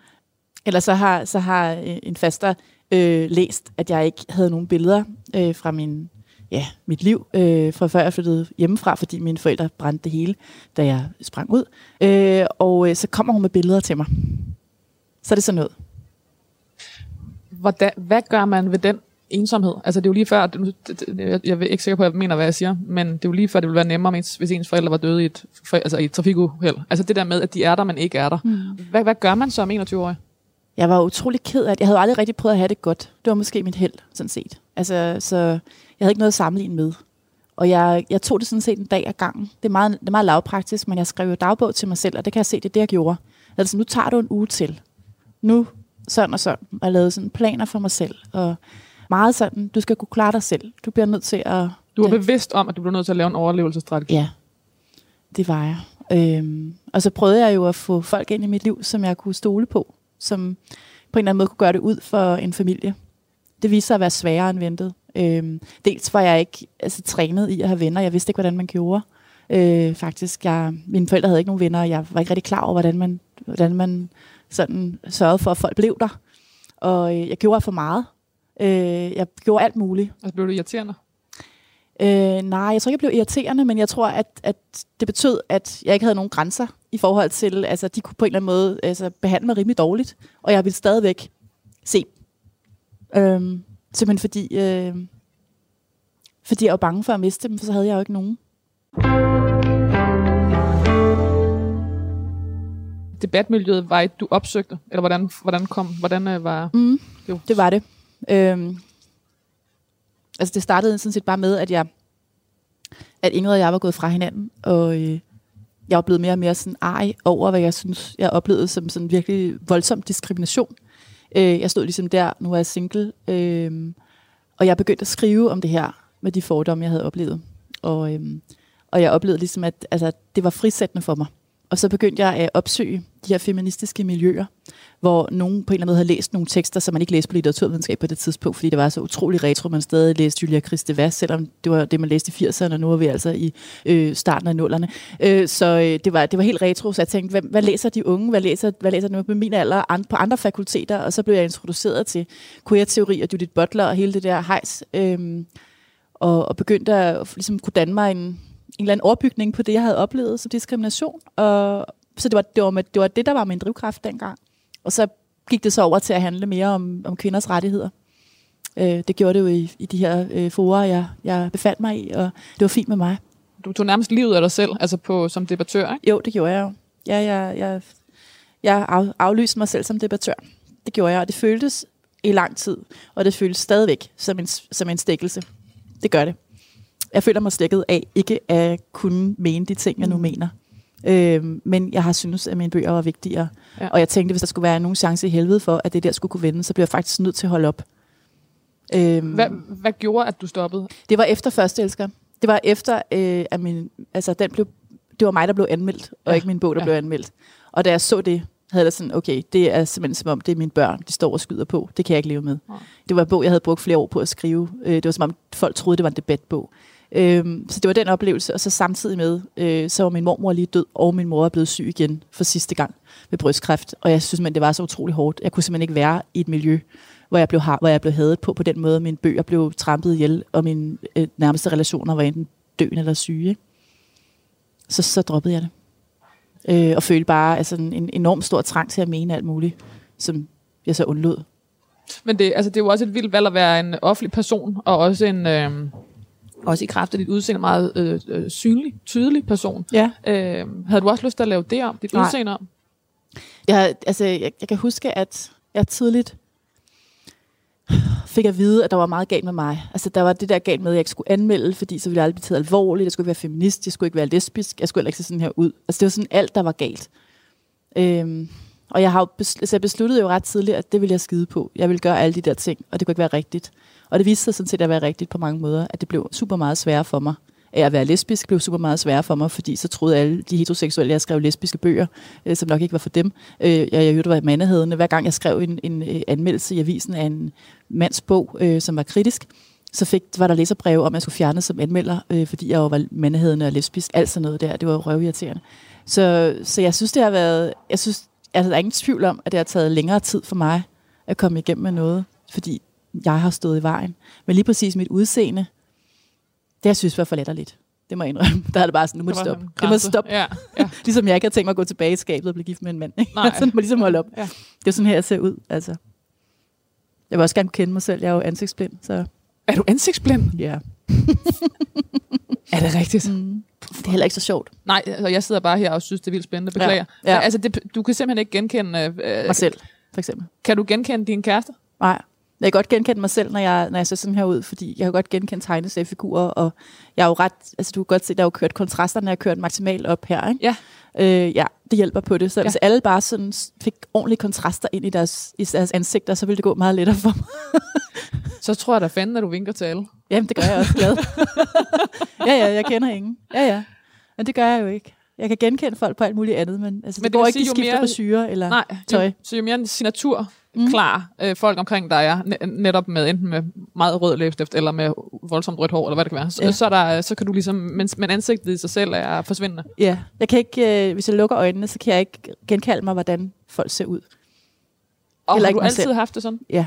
Eller så har, så har øh, en faster øh, læst, at jeg ikke havde nogen billeder øh, fra min, ja, mit liv, øh, fra før jeg flyttede hjemmefra, fordi mine forældre brændte det hele, da jeg sprang ud. Øh, og øh, så kommer hun med billeder til mig. Så er det sådan noget. Hvordan, hvad gør man ved den ensomhed? Altså det er jo lige før, jeg, er ikke sikker på, at jeg mener, hvad jeg siger, men det er jo lige før, det ville være nemmere, hvis, hvis ens forældre var døde i et, altså i et trafikuheld. Altså det der med, at de er der, men ikke er der. Mm. Hvad, hvad gør man som 21-årig? Jeg var utrolig ked af det. Jeg havde aldrig rigtig prøvet at have det godt. Det var måske mit held, sådan set. Altså, så jeg havde ikke noget at sammenligne med. Og jeg, jeg tog det sådan set en dag ad gangen. Det er, meget, det er meget lavpraktisk, men jeg skrev jo dagbog til mig selv, og det kan jeg se, det er det, jeg gjorde. Altså, nu tager du en uge til. Nu sådan og sådan. Og jeg lavede sådan planer for mig selv. Og meget sådan, du skal kunne klare dig selv. Du bliver nødt til at... Du var Ja. bevidst om, at du blev nødt til at lave en overlevelsesstrategi. Ja, det var jeg. Øhm, og så prøvede jeg jo at få folk ind i mit liv, som jeg kunne stole på, som på en eller anden måde kunne gøre det ud for en familie. Det viste sig at være sværere end ventet. Øhm, dels var jeg ikke altså, trænet i at have venner. Jeg vidste ikke, hvordan man gjorde. Øh, faktisk, jeg, mine forældre havde ikke nogen venner, og jeg var ikke rigtig klar over, hvordan man, hvordan man sådan sørgede for, at folk blev der. Og øh, jeg gjorde for meget. Øh, jeg gjorde alt muligt. Altså blev du irriterende? Øh, nej, jeg tror ikke, jeg blev irriterende, men jeg tror, at, at det betød, at jeg ikke havde nogen grænser i forhold til, altså de kunne på en eller anden måde altså, behandle mig rimelig dårligt, og jeg ville stadigvæk se. Øhm, simpelthen fordi, øh, fordi jeg var bange for at miste dem, for så havde jeg jo ikke nogen. Debatmiljøet var et, du opsøgte? Eller hvordan, hvordan kom, hvordan øh, var Mm, det? var det. Øhm, altså det startede sådan set bare med, at jeg at Ingrid og jeg var gået fra hinanden, og øh, jeg var blevet mere og mere sådan ej over, hvad jeg synes, jeg oplevede som sådan virkelig voldsom diskrimination. Øh, jeg stod ligesom der, nu er jeg single, øh, og jeg begyndte at skrive om det her, med de fordomme, jeg havde oplevet. Og, øh, og jeg oplevede ligesom, at altså, det var frisættende for mig. Og så begyndte jeg at opsøge de her feministiske miljøer, hvor nogen på en eller anden måde havde læst nogle tekster, som man ikke læste på litteraturvidenskab på det tidspunkt, fordi det var så utrolig retro, man stadig læste Julia Kristeva, selvom det var det, man læste i 80'erne, og nu er vi altså i øh, starten af nullerne. Øh, så øh, det, var, det var helt retro, så jeg tænkte, hvad, hvad læser de unge? Hvad læser, hvad læser de på min alder and, på andre fakulteter? Og så blev jeg introduceret til queer-teori og Judith Butler og hele det der hejs, øh, og, og begyndte at ligesom, kunne danne mig en eller anden overbygning på det, jeg havde oplevet som diskrimination. Og, så det var, det, var med, det var det, der var min drivkraft dengang. Og så gik det så over til at handle mere om, om kvinders rettigheder. Øh, det gjorde det jo i, i de her øh, forer, jeg, jeg befandt mig i, og det var fint med mig. Du tog nærmest livet af dig selv, altså på, som debattør, ikke? Jo, det gjorde jeg jo. Ja, jeg, jeg, jeg af, aflyste mig selv som debattør. Det gjorde jeg, og det føltes i lang tid, og det føles stadigvæk som en, som en stikkelse. Det gør det. Jeg føler mig stikket af ikke at kunne mene de ting, jeg nu Mm. mener. Øhm, men jeg har synes, at mine bøger var vigtigere. Ja. Ja. Og jeg tænkte, hvis der skulle være nogen chance i helvede for, at det der skulle kunne vende, så bliver jeg faktisk nødt til at holde op. Øhm, Hvad, hvad gjorde, at du stoppede? det var efter første elsker. Det var efter, øh, at min, altså den blev, det var mig, der blev anmeldt, og Ja, ja. ikke min bog, der ja. ja. blev anmeldt. Og da jeg så det, havde det sådan, okay, det er simpelthen som om, det er mine børn, de står og skyder på. Det kan jeg ikke leve med. Nej. Det var en bog, jeg havde brugt flere år på at skrive. Øh, det var som om, folk troede, det var en debatbog. Øhm, så det var den oplevelse, og så samtidig med, øh, så var min mormor lige død, og min mor er blevet syg igen for sidste gang med brystkræft. Og jeg synes, men det var så utrolig hårdt. Jeg kunne simpelthen ikke være i et miljø, hvor jeg blev, har, hvor jeg blev hadet på på den måde. Mine bøger blev trampet ihjel, og mine øh, nærmeste relationer var enten døende eller syge. Ikke? Så, så droppede jeg det. Øh, og følte bare altså, en, en enorm stor trang til at mene alt muligt, som jeg så undlod. Men det, altså, det er jo også et vildt valg at være en offentlig person, og også en... Øh, også i kraft af dit udseende meget øh, øh, synlig, tydelig person. Ja. Øh, havde du også lyst til at lave det om, dit Nej. udseende om? Jeg, altså, jeg, jeg kan huske, at jeg tidligt fik at vide, at der var meget galt med mig. Altså, der var det der galt med, at jeg ikke skulle anmelde, fordi så ville jeg aldrig blive taget alvorligt. Jeg skulle ikke være feminist, jeg skulle ikke være lesbisk, jeg skulle heller ikke se sådan her ud. Altså, det var sådan alt, der var galt. Øhm, og jeg, har jo bes, altså, jeg besluttede jo ret tidligt, at det ville jeg skide på. Jeg ville gøre alle de der ting, og det kunne ikke være rigtigt. Og det viste sig sådan set at være rigtigt på mange måder, at det blev super meget sværere for mig. At være lesbisk blev super meget sværere for mig, fordi så troede alle de heteroseksuelle, jeg skrev lesbiske bøger, øh, som nok ikke var for dem. Øh, jeg, jeg hørte, var mandehedende. Hver gang jeg skrev en, en øh, anmeldelse i avisen af en mands bog, øh, som var kritisk, så fik, var der læserbreve om, at jeg skulle fjernes som anmelder, øh, fordi jeg jo var mandehedende og lesbisk. Alt sådan noget der. Det var jo røvirriterende. Så, så jeg synes, det har været... Jeg synes, altså, der er ingen tvivl om, at det har taget længere tid for mig at komme igennem med noget, fordi jeg har stået i vejen. Men lige præcis mit udseende, det jeg synes var for letterligt. Det må jeg indrømme. <laughs> Der er det bare sådan, nu må det stoppe. Det må stoppe. Ja, ja. <laughs> Ligesom jeg ikke har tænkt mig at gå tilbage i skabet og blive gift med en mand. Ikke? Nej. <laughs> så det må ligesom holde op. Ja. Det er sådan her, jeg ser ud. Altså. Jeg vil også gerne kende mig selv. Jeg er jo ansigtsblind, så Er du ansigtsblind? ja. Er det rigtigt? Mm. Det er heller ikke så sjovt. Nej, altså, jeg sidder bare her og synes, det er vildt spændende. Beklager. Ja. Ja. Så, altså, det, du kan simpelthen ikke genkende... Øh, Mig selv, for eksempel. Kan du genkende din kæreste? Nej. Jeg kan godt genkende mig selv, når jeg, når jeg ser sådan her ud, fordi jeg kan godt genkende tegneseriefigurer, og jeg er jo ret, altså du kan godt se, der er jo kørt kontrasterne, jeg har kørt maksimalt op her, ikke? Ja. Øh, ja, det hjælper på det. Så Ja. hvis alle bare sådan fik ordentlige kontraster ind i deres, i deres ansigter, så ville det gå meget lettere for mig. <laughs> Så tror jeg da fanden, at du vinker til alle. Jamen, det gør jeg også glad. <laughs> ja, ja, jeg kender ingen. Ja, ja. Men det gør jeg jo ikke. Jeg kan genkende folk på alt muligt andet, men, altså, Men det det går ikke, sige, de skifter mere- frisyrer eller Nej, tøj. jo, så jo mere en signatur klar øh, folk omkring dig er, ne- netop med enten med meget rød læbestift, eller med voldsomt rødt hår, eller hvad det kan være, så, ja. Så, er der, så kan du ligesom, men, men ansigtet i sig selv er forsvindende. Ja, jeg kan ikke, øh, hvis jeg lukker øjnene, så kan jeg ikke genkalde mig, hvordan folk ser ud. Og Heller har du altid selv. haft det sådan? Ja,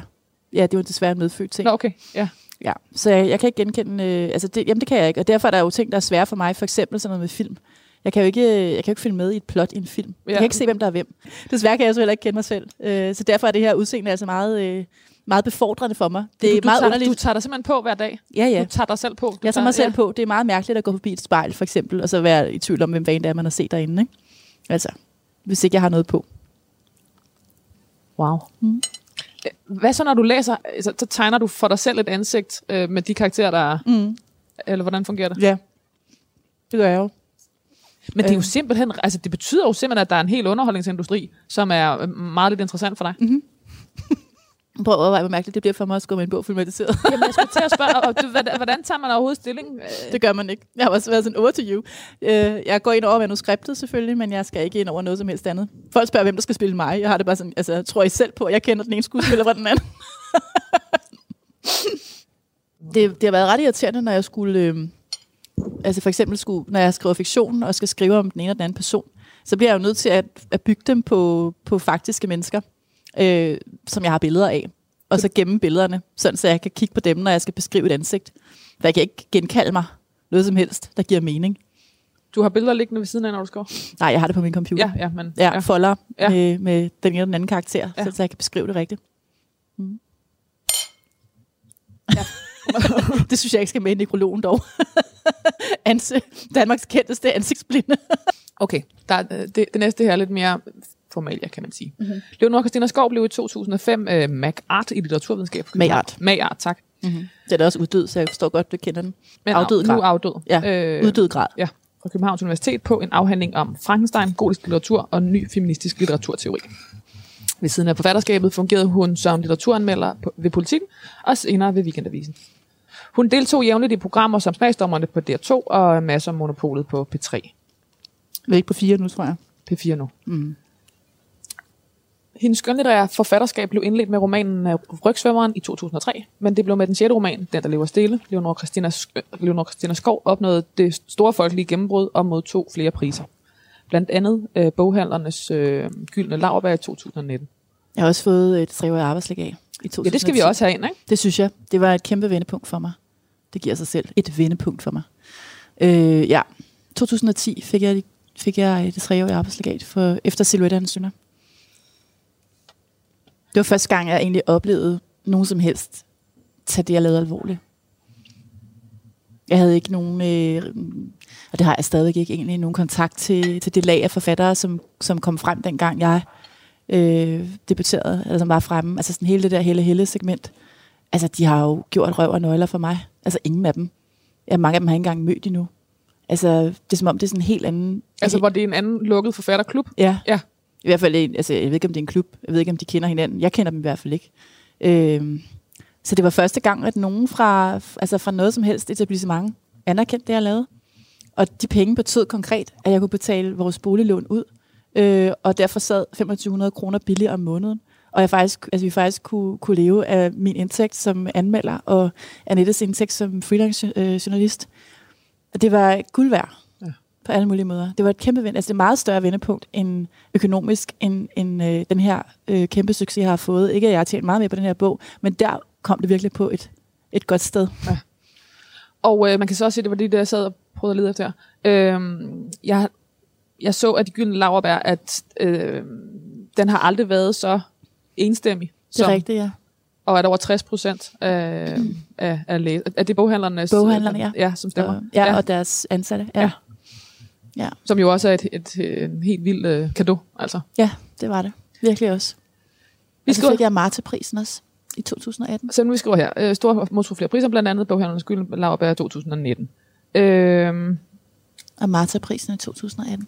ja det var desværre en medfødt ting. Nå, okay. Ja. Ja, så jeg, jeg kan ikke genkende, øh, altså det, jamen det kan jeg ikke, og derfor er der jo ting, der er svære for mig, for eksempel sådan noget med film. Jeg kan jo ikke, jeg kan jo ikke følge med i et plot i en film. Jeg Ja. kan ikke se, hvem der er hvem. Desværre kan jeg så heller ikke kende mig selv. Øh, så derfor er det her udseende altså meget, øh, meget befordrende for mig. Det er du, meget tager, underligt. du tager dig simpelthen på hver dag. ja, ja. Du tager dig selv på. Du Jeg tager mig selv på. Det er meget mærkeligt at gå forbi et spejl, for eksempel, og så være i tvivl om, hvem fanden det er, man har set derinde. Ikke? Altså, hvis ikke jeg har noget på. Wow. Mm. Hvad så, når du læser, så, så tegner du for dig selv et ansigt øh, med de karakterer, der er, Mm. eller hvordan fungerer det? Ja, det gør jeg jo. Men det er jo Øh. simpelthen, altså det betyder jo simpelthen, at der er en hel underholdningsindustri, som er øh, meget lidt interessant for dig. <laughs> Prøv at overveje, hvor mærkeligt det bliver for mig at skrive med en bog filmatiseret. <laughs> Jamen, jeg skulle til at spørge, og, du, <laughs> hvordan, tager man overhovedet stilling? Det gør man ikke. Jeg har også været sådan over to you. Øh, jeg går ind over manuskriptet selvfølgelig, men jeg skal ikke ind over noget som helst andet. Folk spørger, hvem der skal spille mig. Jeg har det bare sådan, altså, tror I selv på, at jeg kender den ene skuespiller fra den anden? det, det har været ret irriterende, når jeg skulle... Øh, altså for eksempel, skulle, når jeg skriver fiktion og skal skrive om den ene eller den anden person, så bliver jeg jo nødt til at, at bygge dem på, på faktiske mennesker, øh, som jeg har billeder af. Og så gemme billederne, sådan så jeg kan kigge på dem, når jeg skal beskrive et ansigt. For jeg kan ikke genkalde mig noget som helst, der giver mening. Du har billeder liggende ved siden af, når du skriver? Nej, jeg har det på min computer. Ja, ja, men... Ja, folder Ja. ja. Med, med den ene eller den anden karakter, Ja. ja. så jeg kan beskrive det rigtigt. Mm. <laughs> Det synes jeg ikke skal med i nekrologen dog. <laughs> Anse, Danmarks kendteste ansigtsblinde. <laughs> Okay, der, er, øh, det, det næste her er lidt mere formalia, kan man sige. Mm-hmm. Leonora Christina Skov blev i 2005 øh, MacArt i litteraturvidenskab. Magart. Magart, tak. Mm-hmm. Den er også uddød, så jeg forstår godt, du kender den. Men Afdød nu grad. afdød. Ja, Øh, Uddød grad. Ja, fra Københavns Universitet på en afhandling om Frankenstein, gotisk litteratur og ny feministisk litteraturteori. Ved siden af forfatterskabet fungerede hun som litteraturanmelder på, ved Politiken og senere ved Weekendavisen. Hun deltog jævnligt i programmer som Smagsdommerne på DR2 og masser af Monopolet på P3. Vi er ikke på fire nu, tror jeg. P4 nu. Mm. Hendes skønlitterære forfatterskab blev indledt med romanen Rygsvømmeren i 2003, men det blev med den sjette roman, Den, der lever stille, Leonora Christina, Leonora Christina Skov opnåede det store folkelige gennembrud og modtog flere priser. Blandt andet øh, boghandlernes øh, gyldne laverbær i 2019. Jeg har også fået et treårigt arbejdslæg i 2010. Ja, det skal vi også have ind, ikke? Det synes jeg. Det var et kæmpe vendepunkt for mig. Det giver sig selv et vendepunkt for mig. Øh, ja, 2010 fik jeg, fik jeg det treårige arbejdslegat for, efter Silhouette Synder. Det var første gang, jeg egentlig oplevede nogen som helst tage det, jeg lavede alvorligt. Jeg havde ikke nogen, øh, og det har jeg stadig ikke egentlig, nogen kontakt til, til det lag af forfattere, som, som kom frem dengang jeg øh, debuterede, eller som var fremme. Altså sådan hele det der hele hele segment. Altså de har jo gjort røv og nøgler for mig. Altså ingen af dem. Ja, mange af dem har ikke engang mødt endnu. Altså det er som om det er sådan en helt anden... Altså hvor det er en anden lukket forfatterklub? Ja. Ja. I hvert fald, altså, jeg ved ikke, om det er en klub. Jeg ved ikke, om de kender hinanden. Jeg kender dem i hvert fald ikke. Øhm, så det var første gang, at nogen fra, altså fra noget som helst etablissement anerkendte det, jeg lavede. Og de penge betød konkret, at jeg kunne betale vores boliglån ud. Øh, og derfor sad 2500 kroner billigere om måneden. Og jeg faktisk, altså, vi faktisk kunne, kunne leve af min indtægt som anmelder, og Annettes indtægt som freelance øh, det var guld værd på alle mulige måder. Det var et kæmpe vind. Altså det er et meget større vendepunkt end økonomisk, end, end øh, den her øh, kæmpe succes, jeg har fået. Ikke at jeg har tjent meget mere på den her bog, men der kom det virkelig på et, et godt sted. Ja. Og øh, man kan så også se, det var det, jeg sad og prøvede at lede efter. Øh, jeg, jeg så, at de gyldne laverbær, at øh, den har aldrig været så enstemmig. Det er rigtigt, ja. Og at over 60 procent af, mm. af, af, læ- af det boghandlernes... Boghandlerne, ja. Ja, som stemmer. Og, ja, ja, og deres ansatte. Ja. ja. Ja. Som jo også er et, et, et, en helt vild øh, kado, altså. Ja, det var det. Virkelig også. Vi skal fik jeg Marta-prisen også i 2018. Så vi skriver her. Øh, store modtog flere priser, blandt andet Boghandlernes Gyldne Laurbær 2019. Øh, og Marta-prisen i 2018.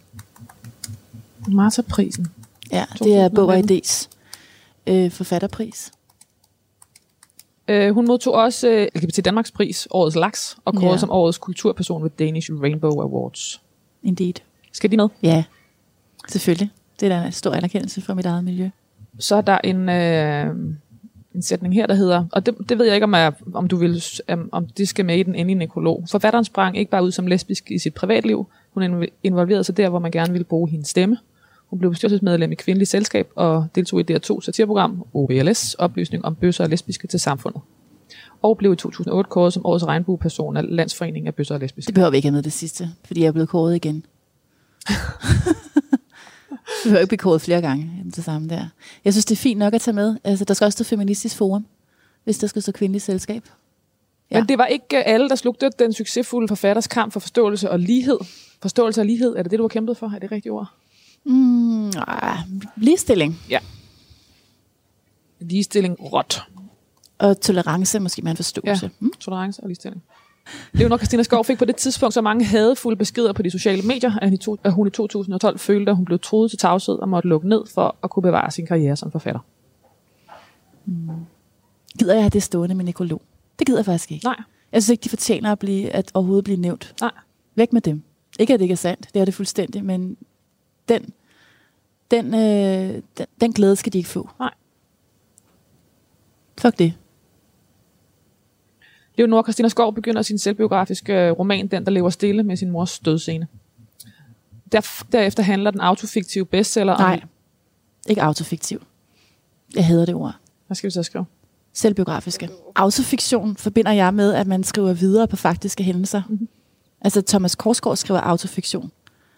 Marta-prisen? Ja, det er Bog og Idés øh, forfatterpris. Øh, hun modtog også øh, LGBT Danmarks pris, Årets Laks, og kåret ja. som Årets Kulturperson ved Danish Rainbow Awards. Indeed. Skal de med? Ja, selvfølgelig. Det er da en stor anerkendelse for mit eget miljø. Så er der en, øh, en sætning her, der hedder, og det, det ved jeg ikke, om, jeg, om du vil, om det skal med i den endelige nekrolog. Forfatteren sprang ikke bare ud som lesbisk i sit privatliv, hun involverede sig der, hvor man gerne ville bruge hendes stemme. Hun blev bestyrelsesmedlem i Kvindelig Selskab og deltog i DR2 satirprogram OBLS, oplysning om bøsser og lesbiske til samfundet. Og blev i 2008 kåret som årets regnbueperson af Landsforeningen af Bøsser og Lesbiske. Det behøver vi ikke have med det sidste, fordi jeg er blevet kåret igen. <laughs> Vi har ikke blive kåret flere gange det samme der. Jeg synes, det er fint nok at tage med. Altså, der skal også stå Feministisk Forum, hvis der skal stå kvindeligt selskab. Ja. Men det var ikke alle, der slugte den succesfulde forfatters kamp for forståelse og lighed. Forståelse og lighed, er det det, du har kæmpet for? Er det rigtigt ord? Mm, ah, ligestilling. Ja. Ligestilling råt. Og tolerance måske man forståelse. Ja, mm? tolerance og ligestilling. Leonor Christina Skov fik på det tidspunkt så mange hadefulde beskeder på de sociale medier, at hun i 2012 følte, at hun blev troet til tavshed og måtte lukke ned for at kunne bevare sin karriere som forfatter. Mm. Gider jeg have det stående med nekrolog? Det gider jeg faktisk ikke. Nej. Jeg synes ikke, de fortjener at, blive, at overhovedet blive nævnt. Nej. Væk med dem. Ikke at det ikke er sandt, det er det fuldstændig, men den, den, øh, den, den glæde skal de ikke få. Nej. Fuck det. Leonora Christina Skov begynder sin selvbiografiske øh, roman, Den, der lever stille, med sin mors dødscene. Der, derefter handler den autofiktive bestseller Nej, om... ikke autofiktiv. Jeg hader det ord. Hvad skal vi så skrive? Selvbiografiske. Autofiktion forbinder jeg med, at man skriver videre på faktiske hændelser. Mm-hmm. Altså Thomas Korsgaard skriver autofiktion.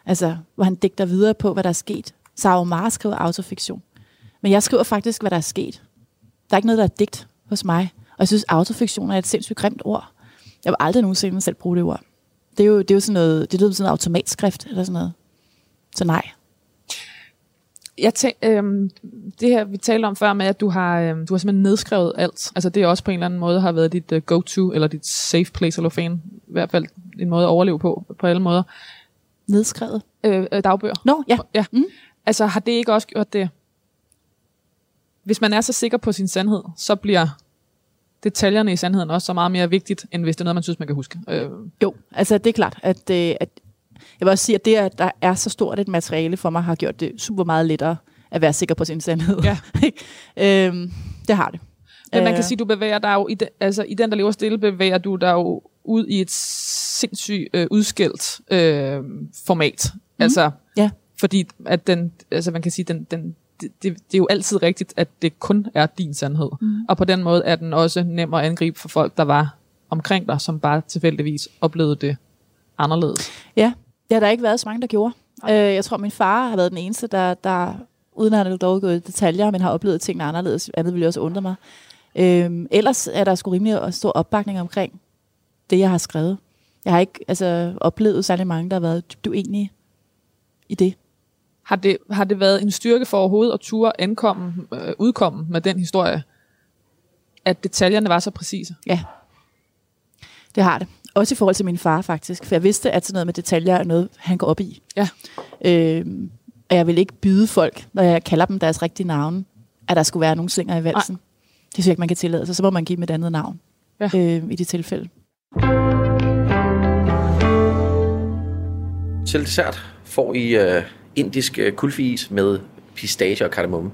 Altså, hvor han digter videre på, hvad der er sket. Sara Mar skriver autofiktion. Men jeg skriver faktisk, hvad der er sket. Der er ikke noget, der er digt hos mig. Og jeg synes, autofiktion er et sindssygt grimt ord. Jeg vil aldrig nogensinde selv bruge det ord. Det er jo, det er jo sådan noget, det er sådan noget automatskrift, eller sådan noget. Så nej. Jeg tænk, øhm, det her, vi talte om før med, at du har, øhm, du har simpelthen nedskrevet alt. Altså det er også på en eller anden måde har været dit uh, go-to, eller dit safe place eller fan. I hvert fald en måde at overleve på, på alle måder. Nedskrevet? Øh, øh dagbøger. Nå, no, ja. ja. Mm. Altså har det ikke også gjort det? Hvis man er så sikker på sin sandhed, så bliver detaljerne i sandheden også så meget mere vigtigt, end hvis det er noget, man synes, man kan huske. Øh. Jo, altså det er klart, at, øh, at jeg vil også sige, at det, at der er så stort et materiale for mig, har gjort det super meget lettere at være sikker på sin sandhed. Ja. <laughs> øhm, det har det. Men man Øh. kan sige, du bevæger dig jo, i den, altså i den, der lever stille, bevæger du dig jo ud i et sindssygt øh, udskældt øh, format. Mm. Altså, Ja. fordi at den, altså man kan sige, den, den, det, det, det er jo altid rigtigt, at det kun er din sandhed. Mm. Og på den måde er den også nem at angribe for folk, der var omkring dig, som bare tilfældigvis oplevede det anderledes. Ja, har der ikke været så mange, der gjorde. Øh, jeg tror, min far har været den eneste, der, der uden at han dog gået i detaljer, men har oplevet tingene anderledes. Andet ville også undre mig. Øhm, ellers er der sgu rimelig stor opbakning omkring det, jeg har skrevet. Jeg har ikke altså, oplevet særlig mange, der har været dybt uenige i det. Har det, har det været en styrke for overhovedet at ture ankomme, øh, udkomme med den historie, at detaljerne var så præcise? Ja, det har det. Også i forhold til min far faktisk, for jeg vidste, at sådan noget med detaljer er noget, han går op i. Ja. Øhm, og jeg vil ikke byde folk, når jeg kalder dem deres rigtige navne, at der skulle være nogen slinger i valsen. Det synes jeg ikke, man kan tillade sig. Så må man give dem et andet navn Ja. øhm, i de tilfælde. Til dessert får I uh, indisk uh, kulfiis med pistache og kardemomme.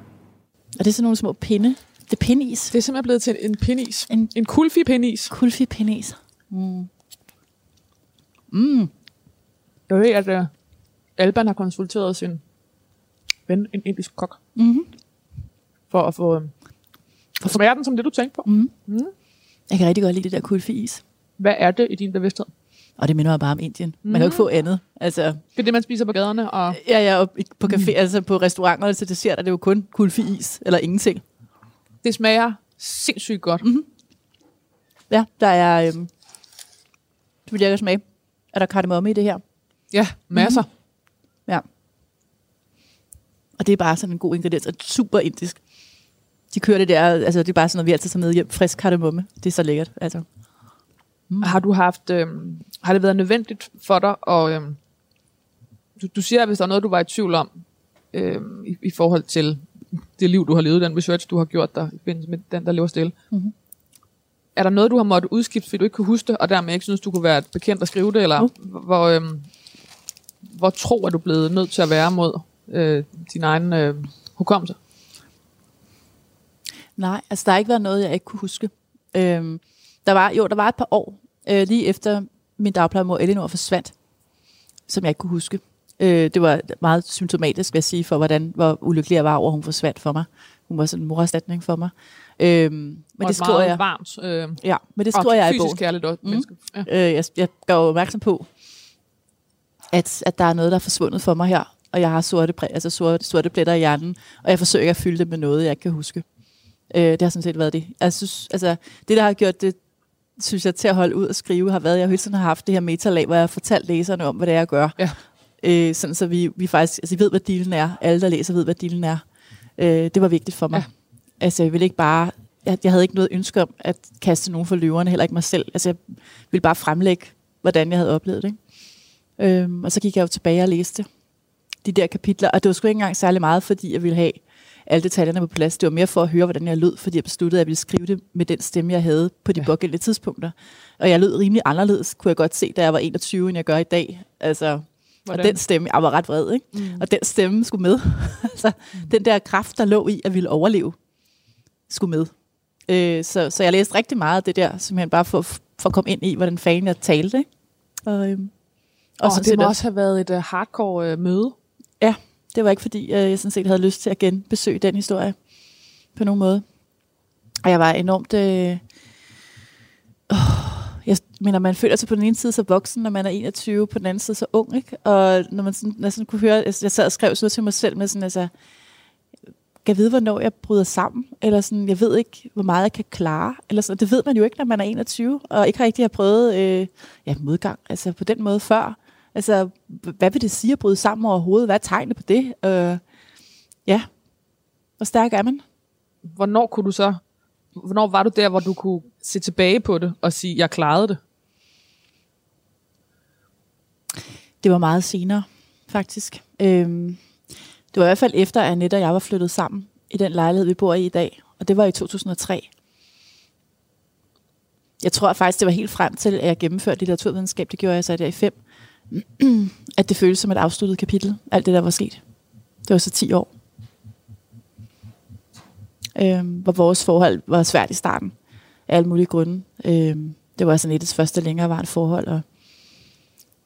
Og det er sådan nogle små pinde. Det er pindeis. Det er simpelthen blevet til en pindis. En- En, en kulfi pindis. Kulfi pindeis. Mm. Jeg ved, at uh, Alban har konsulteret sin ven, en indisk kok, Mm-hmm. for at få, uh, for smage den som det, du tænkte på. Mm. Jeg kan rigtig godt lide det der kulfi-is. Hvad er det i din bevidsthed? Og det minder mig bare om Indien. Man kan jo ikke få andet. Altså, Det er det, man spiser på gaderne, og ja, ja, og på café, altså på restauranter til dessert, er det jo kun kulfi-is, eller ingenting. det smager sindssygt godt. Mm-hmm. Ja, der er... Øhm, det vil jeg gerne smage. Er der kardemomme i det her? Ja, masser. Mm-hmm. Ja. Og det er bare sådan en god ingrediens, og super indisk. De kører det der, altså det er bare sådan noget, vi altid tager med hjem. Frisk kardemomme. Det er så lækkert, altså. Mm. Har du haft, øhm, har det været nødvendigt for dig, og øhm, du, du siger, at hvis der er noget, du var i tvivl om, øhm, i, i forhold til det liv, du har levet, den research, du har gjort der, i forbindelse med den, der lever stille. Mhm. Er der noget, du har måttet udskifte, fordi du ikke kunne huske det, og dermed ikke synes, du kunne være bekendt at skrive det, eller Uh. hvor, øhm, hvor tro er du blevet nødt til at være mod øh, din egen øh, hukommelse? Nej, altså der har ikke været noget, jeg ikke kunne huske. Øhm, der var, jo, der var et par år, øh, lige efter min dagplejemor Elinor forsvandt, som jeg ikke kunne huske. Øh, det var meget symptomatisk, vil jeg sige, for hvordan, hvor ulykkelig jeg var over, hun forsvandt for mig. Hun var sådan en morerstatning for mig. Øhm, men Og det et skriver jeg, varmt, øh, ja, men det skriver jeg i bogen. kærligt også. Mm. Ja. Øh, jeg, jeg gør opmærksom på, at, at der er noget, der er forsvundet for mig her, og jeg har sorte, præ- altså sorte, sorte pletter i hjernen, og jeg forsøger at fylde det med noget, jeg ikke kan huske. Øh, det har sådan set været det. Jeg synes, altså, det, der har gjort det, synes jeg, til at holde ud og skrive, har været, at jeg hele tiden har haft det her metalag, hvor jeg har fortalt læserne om, hvad det er, jeg gør. Ja. Øh, sådan så vi, vi faktisk altså, vi ved, hvad dealen er. Alle, der læser, ved, hvad dealen er. Øh, det var vigtigt for mig. Ja. Altså, jeg ville ikke bare... Jeg, jeg havde ikke noget ønske om at kaste nogen for løverne, heller ikke mig selv. Altså, jeg ville bare fremlægge, hvordan jeg havde oplevet det. Ikke? Øhm, og så gik jeg jo tilbage og læste de der kapitler, og det var sgu ikke engang særlig meget, fordi jeg ville have alle detaljerne på plads. Det var mere for at høre, hvordan jeg lød, fordi jeg besluttede, at jeg ville skrive det med den stemme, jeg havde på de Ja. ja. pågældende tidspunkter. Og jeg lød rimelig anderledes, kunne jeg godt se, da jeg var 21, end jeg gør i dag. Altså, Hvordan? og den stemme, jeg var ret vred, ikke? Mm. Og den stemme skulle med. <laughs> altså, den der kraft, der lå i at ville overleve, skulle med. Øh, så, så jeg læste rigtig meget af det der, simpelthen bare for, for at komme ind i, hvordan fanden jeg talte. Ikke? Og, øhm, og sådan det må også- have været et uh, hardcore uh, møde det var ikke fordi, øh, jeg sådan set havde lyst til at genbesøge den historie på nogen måde. Og jeg var enormt... Øh, jeg mener, man føler sig på den ene side så voksen, når man er 21, på den anden side så ung, ikke? Og når man sådan, når sådan kunne høre, jeg, jeg sad og skrev sådan noget til mig selv med sådan, altså, kan jeg vide, hvornår jeg bryder sammen? Eller sådan, jeg ved ikke, hvor meget jeg kan klare. Eller sådan, det ved man jo ikke, når man er 21, og ikke rigtig har prøvet øh, ja, modgang altså på den måde før. Altså, hvad vil det sige at bryde sammen overhovedet? Hvad er tegnet på det? Øh, ja, hvor stærk er man? Hvornår kunne du så, hvornår var du der, hvor du kunne se tilbage på det og sige, jeg klarede det? Det var meget senere, faktisk. Øhm, det var i hvert fald efter, at Annette og jeg var flyttet sammen i den lejlighed, vi bor i i dag. Og det var i 2003. Jeg tror faktisk, det var helt frem til, at jeg gennemførte litteraturvidenskab. Det gjorde jeg så der i fem. <clears throat> At det føles som et afsluttet kapitel. Alt det, der var sket. Det var så 10 år. øh, hvor vores forhold var svært i starten af alle mulige grunde. Øh, det var sådan et af første længerevarende forhold, og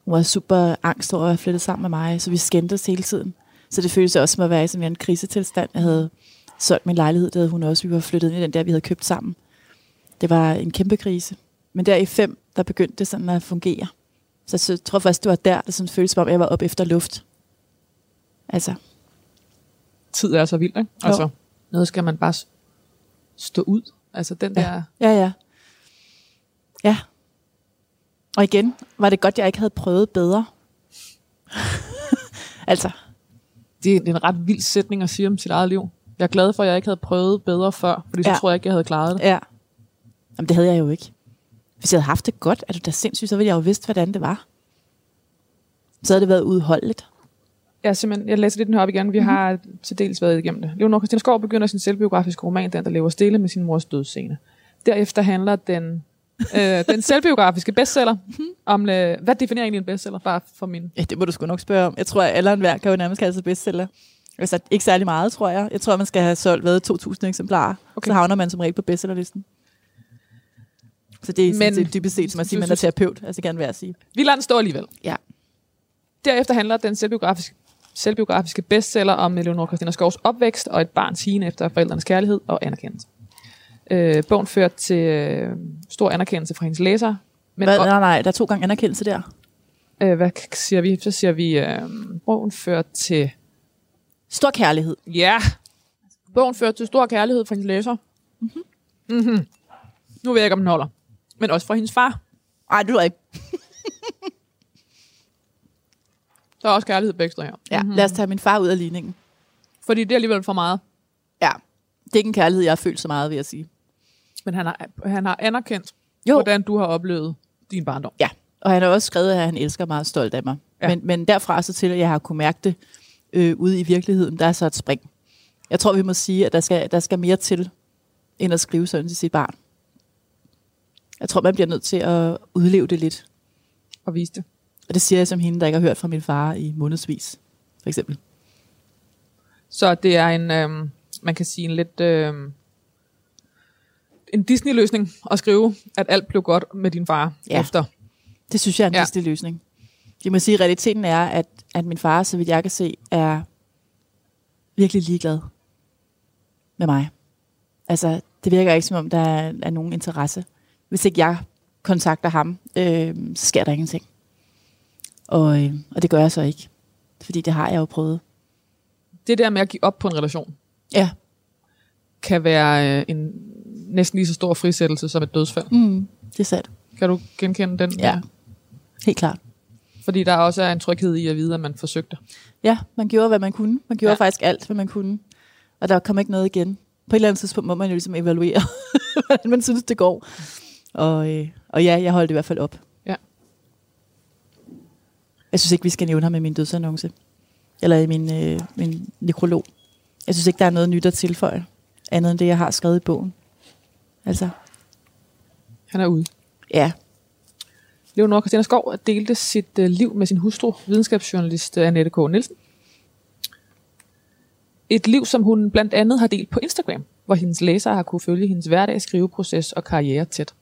hun var super angst over at flytte sammen med mig, så vi skændtes hele tiden. Så det føltes også som at være i sådan en krisetilstand. Jeg havde solgt min lejlighed, det havde hun også. Vi var flyttet ind i den der, vi havde købt sammen. Det var en kæmpe krise. Men der i fem, der begyndte det sådan at fungere. Så jeg tror faktisk, det var der, det sådan føltes som om, jeg var op efter luft. Altså, Tid er så vild, ikke? Jo. Altså, noget skal man bare stå ud. Altså den Ja. der... ja, ja. Ja. Og igen, var det godt, jeg ikke havde prøvet bedre. <laughs> altså, Det er en ret vild sætning at sige om sit eget liv. Jeg er glad for, at jeg ikke havde prøvet bedre før, fordi så Ja. tror jeg ikke, jeg havde klaret det. ja. Jamen, det havde jeg jo ikke. Hvis jeg havde haft det godt, er du da sindssygt, så ville jeg jo vidst, hvordan det var. Så havde det været udholdeligt. Er simpelthen, jeg læser lidt den her op igen. Vi mm-hmm. har til dels været igennem det. Leonor Christina Skov begynder sin selvbiografiske roman, Den, der lever stille med sin mors dødsscene. Derefter handler den, øh, den selvbiografiske bestseller om, øh, hvad definerer egentlig en bestseller? Bare for min... Ja, det må du sgu nok spørge om. Jeg tror, at alle og enhver kan jo nærmest kalde sig bestseller. Altså, ikke særlig meget, tror jeg. Jeg tror, man skal have solgt hvad, 2.000 eksemplarer. Okay. Så havner man som regel på bestsellerlisten. Så det er Men- det er dybest set som at sige, at man er terapeut. Altså, det kan være at sige. Vi lader den stå alligevel. Ja. Derefter handler den selvbiografiske, selvbiografiske bestseller om Leonor Christina Skovs opvækst og et barns hine efter forældrenes kærlighed og anerkendelse. Øh, bogen ført til øh, stor anerkendelse fra hendes læsere. Men Hvad, nej, nej, der er to gange anerkendelse der. øh, hvad siger vi? Så siger vi, øh, bogen ført til... Stor kærlighed. Ja! Bogen ført til stor kærlighed fra hendes læsere. Mm-hmm. Mm-hmm. Nu ved jeg ikke, om den holder. Men også fra hendes far. Nej, det er ikke. <laughs> Der er også kærlighed begge steder her. Ja, mm-hmm. lad os tage min far ud af ligningen. Fordi det er alligevel for meget. Ja. Det er ikke en kærlighed, jeg har følt så meget, vil jeg sige. Men han har, han har anerkendt, Jo. hvordan du har oplevet din barndom. Ja, og han har også skrevet, at han elsker meget stolt af mig. Ja. Men, men derfra så til, at jeg har kunne mærke det øh, ude i virkeligheden, der er så et spring. Jeg tror, vi må sige, at der skal, der skal mere til, end at skrive sådan til sit barn. Jeg tror, man bliver nødt til at udleve det lidt. Og vise det. Og det siger jeg som hende, der ikke har hørt fra min far i månedsvis, for eksempel. Så det er en, øhm, man kan sige en lidt, øhm, en Disney-løsning at skrive, at alt blev godt med din far ja. Efter. Det synes jeg er en Ja. ja. løsning. Jeg må sige, at realiteten er, at, at min far, så vidt jeg kan se, er virkelig ligeglad med mig. Altså, det virker ikke som om, der er, er nogen interesse. Hvis ikke jeg kontakter ham, øh, så sker der ingenting. Og, øh, og det gør jeg så ikke. Fordi det har jeg jo prøvet. Det der med at give op på en relation, Ja. kan være øh, en næsten lige så stor frisættelse som et dødsfald. Mm, det er sandt. Kan du genkende den? Ja. Helt klart. Fordi der også er en tryghed i at vide, at man forsøgte. Ja, man gjorde, hvad man kunne. Man gjorde Ja. ja. faktisk alt, hvad man kunne. Og der kom ikke noget igen. På et eller andet tidspunkt må man jo ligesom evaluere, <laughs> hvordan man synes, det går. Og, øh, og ja, jeg holdt i hvert fald op. Ja. Jeg synes ikke, vi skal nævne ham i min dødsannonce. Eller i min, øh, min nekrolog. Jeg synes ikke, der er noget nyt at tilføje. Andet end det, jeg har skrevet i bogen. Altså, Han er ude. ja. Leonor Christina Skov delte sit øh, liv med sin hustru, videnskabsjournalist øh, Annette K. Nielsen. Et liv, som hun blandt andet har delt på Instagram, hvor hendes læsere har kunne følge hendes hverdag, skriveproces og karriere tæt.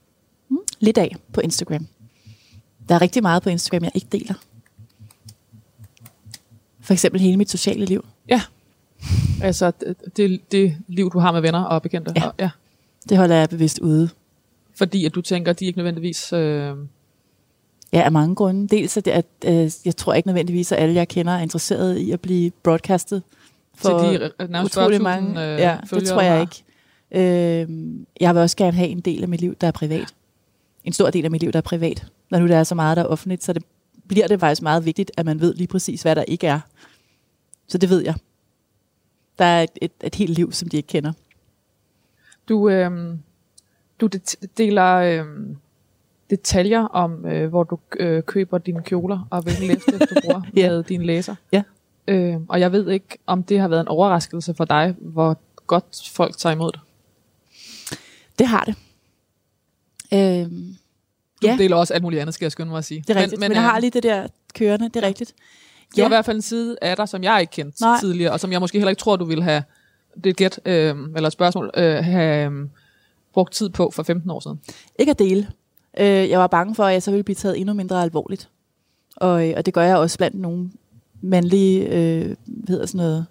Lidt af på Instagram. Der er rigtig meget på Instagram, jeg ikke deler. For eksempel hele mit sociale liv. Ja, altså det, det, det liv, du har med venner og bekendte. Ja. Og, ja. Det holder jeg bevidst ude. Fordi at du tænker, at de ikke nødvendigvis... Øh, Ja, af mange grunde. Dels at, at øh, jeg tror ikke nødvendigvis, at alle, jeg kender, er interesseret i at blive broadcastet for til de nærmest utrolig 40.000 mange. øh, ja, det tror jeg har. ikke. Øh, jeg vil også gerne have en del af mit liv, der er privat. En stor del af mit liv, der er privat. Når nu der er så meget, der er offentligt, så det, bliver det faktisk meget vigtigt, at man ved lige præcis, hvad der ikke er. Så det ved jeg. Der er et, et, et helt liv, som de ikke kender. Du, øh, du deler øh, detaljer om, øh, hvor du øh, køber dine kjoler, og hvilken læbestift du bruger <laughs> Ja. med dine læser. Ja. Øh, og jeg ved ikke, om det har været en overraskelse for dig, hvor godt folk tager imod det. Det har det. Øhm, Du Ja. deler også alt muligt andet, skal jeg skynde mig at sige. det er rigtigt. Men, men jeg øh, har lige det der kørende, det er rigtigt. Det var Ja. i hvert fald en side af dig, som jeg ikke kendte Nej. tidligere, og som jeg måske heller ikke tror, du ville have det er et gæt, øh, eller et spørgsmål, øh, have øh, brugt tid på for 15 år siden? Ikke at dele. Øh, jeg var bange for, at jeg så ville blive taget endnu mindre alvorligt. Og, øh, og det gør jeg også blandt nogle mandlige, øh, hvad hedder sådan noget,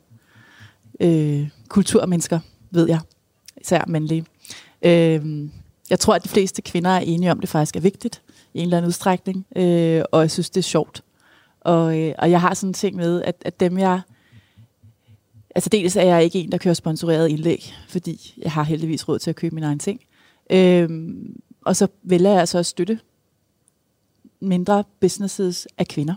øh, kulturmennesker, ved jeg. Især mandlige. Øh, jeg tror, at de fleste kvinder er enige om, at det faktisk er vigtigt i en eller anden udstrækning. Øh, og jeg synes, det er sjovt. Og, øh, og jeg har sådan en ting med, at, at dem jeg... Altså dels er jeg ikke en, der kører sponsoreret indlæg, fordi jeg har heldigvis råd til at købe min egen ting. Øh, og så vælger jeg altså at støtte mindre businesses af kvinder.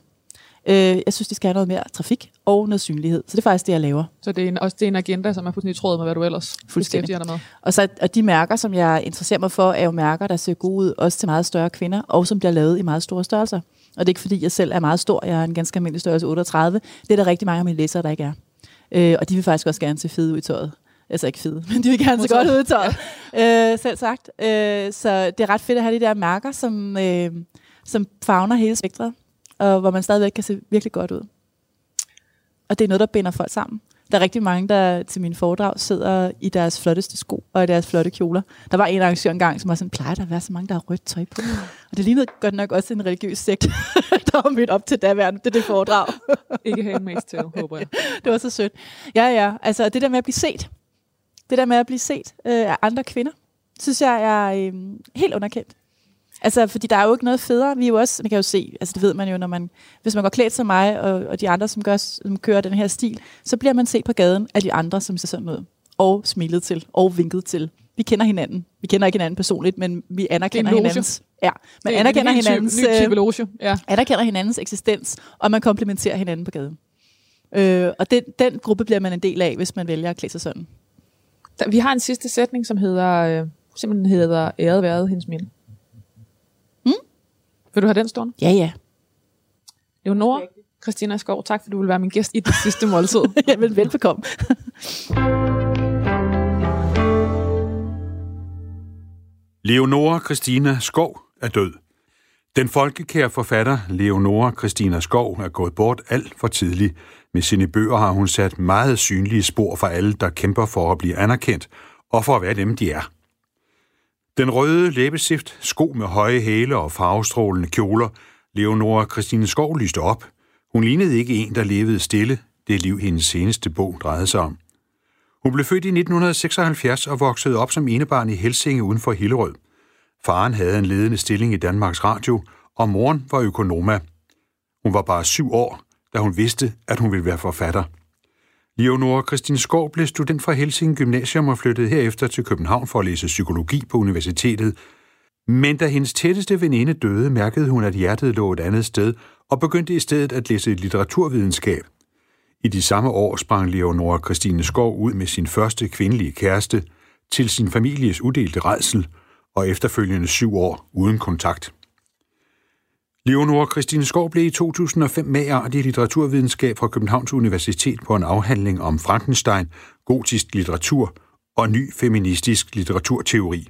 Øh, jeg synes, de skal have noget mere trafik og noget synlighed. Så det er faktisk det, jeg laver. Så det er en, også det er en agenda, som er fuldstændig tråd med, hvad du ellers beskæftiger dig med. Og, så, og de mærker, som jeg interesserer mig for, er jo mærker, der ser gode ud, også til meget større kvinder, og som bliver lavet i meget store størrelser. Og det er ikke fordi, jeg selv er meget stor. Jeg er en ganske almindelig størrelse 38. Det er der rigtig mange af mine læsere, der ikke er. Øh, og de vil faktisk også gerne se fede ud i tøjet. Altså ikke fede, <laughs> men de vil gerne se godt ud i tøjet. Ja. Øh, selv sagt. Øh, så det er ret fedt at have de der mærker, som, øh, som fagner hele spektret, og hvor man stadigvæk kan se virkelig godt ud. Og det er noget, der binder folk sammen. Der er rigtig mange, der til min foredrag sidder i deres flotteste sko og i deres flotte kjoler. Der var en arrangør engang, som var sådan, plejer der at være så mange, der har rødt tøj på? <gasps> Og det lignede godt nok også en religiøs sekt, <laughs> der var mødt op til daværende. Det det foredrag. <laughs> Ikke handmaid's til, håber jeg. <laughs> det var så sødt. Ja, ja. Altså det der med at blive set. Det der med at blive set øh, af andre kvinder, synes jeg er øh, helt underkendt. Altså, fordi der er jo ikke noget federe. Vi er jo også, man kan jo se, altså det ved man jo, når man, hvis man går klædt som mig, og, og de andre, som, gør, som kører den her stil, så bliver man set på gaden af de andre, som ser sådan ud. Og smilet til, og vinket til. Vi kender hinanden. Vi kender ikke hinanden personligt, men vi anerkender hinandens... Ja, man det er anerkender en hinandens, ny type loge. Ja. anerkender hinandens eksistens, og man komplementerer hinanden på gaden. Øh, og den, den gruppe bliver man en del af, hvis man vælger at klæde sig sådan. Der, vi har en sidste sætning, som hedder, øh, simpelthen hedder æret været hendes minde. Vil du have den stående? Ja, ja. Leonora, Christina Skov, tak fordi du vil være min gæst i det sidste måltid. <laughs> Jamen, velbekomme. Leonora Christina Skov er død. Den folkekære forfatter Leonora Christina Skov er gået bort alt for tidligt. Med sine bøger har hun sat meget synlige spor for alle, der kæmper for at blive anerkendt og for at være dem, de er. Den røde læbestift, sko med høje hæle og farvestrålende kjoler, Leonora Christine Skov lyste op. Hun lignede ikke en, der levede stille, det liv hendes seneste bog drejede sig om. Hun blev født i 1976 og voksede op som enebarn i Helsinge uden for Hillerød. Faren havde en ledende stilling i Danmarks Radio, og moren var økonoma. Hun var bare syv år, da hun vidste, at hun ville være forfatter. Leonora Christine Skov blev student fra Helsing Gymnasium og flyttede herefter til København for at læse psykologi på universitetet. Men da hendes tætteste veninde døde, mærkede hun, at hjertet lå et andet sted, og begyndte i stedet at læse litteraturvidenskab. I de samme år sprang Leonora Christine Skov ud med sin første kvindelige kæreste til sin families udelte redsel og efterfølgende syv år uden kontakt. Leonora Christine Skov blev i 2005 mager i litteraturvidenskab fra Københavns Universitet på en afhandling om Frankenstein, gotisk litteratur og ny feministisk litteraturteori.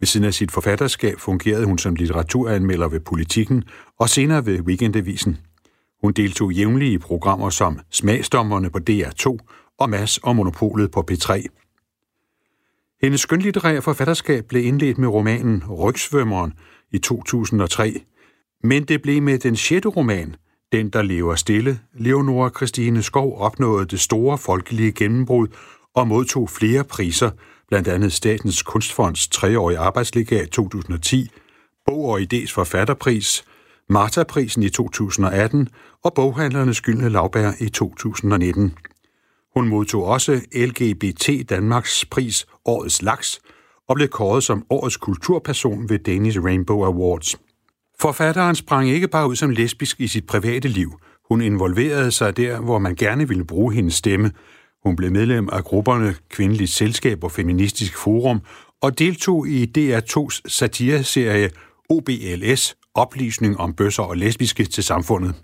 Ved siden af sit forfatterskab fungerede hun som litteraturanmelder ved Politikken og senere ved Weekendavisen. Hun deltog jævnligt i programmer som Smagsdommerne på DR2 og Mass og Monopolet på P3. Hendes skønlitterære forfatterskab blev indledt med romanen Rygsvømmeren i 2003, men det blev med den sjette roman, Den, der lever stille, Leonora Christine Skov opnåede det store folkelige gennembrud og modtog flere priser, blandt andet Statens Kunstfonds treårige arbejdslegat 2010, Bog og Idés forfatterpris, Marta-prisen i 2018 og Boghandlernes Gyldne Lavbær i 2019. Hun modtog også LGBT Danmarks pris Årets Laks og blev kåret som Årets Kulturperson ved Danish Rainbow Awards. Forfatteren sprang ikke bare ud som lesbisk i sit private liv. Hun involverede sig der, hvor man gerne ville bruge hendes stemme. Hun blev medlem af grupperne Kvindeligt Selskab og Feministisk Forum og deltog i DR2's satireserie OBLS, oplysning om bøsser og lesbiske til samfundet.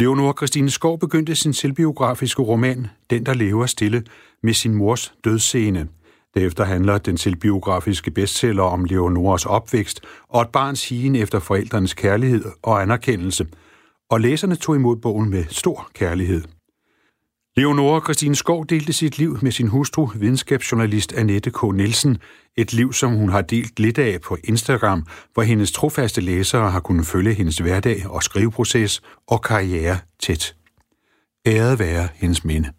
Leonora Christine Skov begyndte sin selvbiografiske roman Den, der lever stille, med sin mors dødsscene. Derefter handler den selvbiografiske bestseller om Leonoras opvækst og et barns higen efter forældrenes kærlighed og anerkendelse, og læserne tog imod bogen med stor kærlighed. Leonora Christine Skov delte sit liv med sin hustru, videnskabsjournalist Annette K. Nielsen. Et liv, som hun har delt lidt af på Instagram, hvor hendes trofaste læsere har kunnet følge hendes hverdag og skriveproces og karriere tæt. Æret være hendes minde.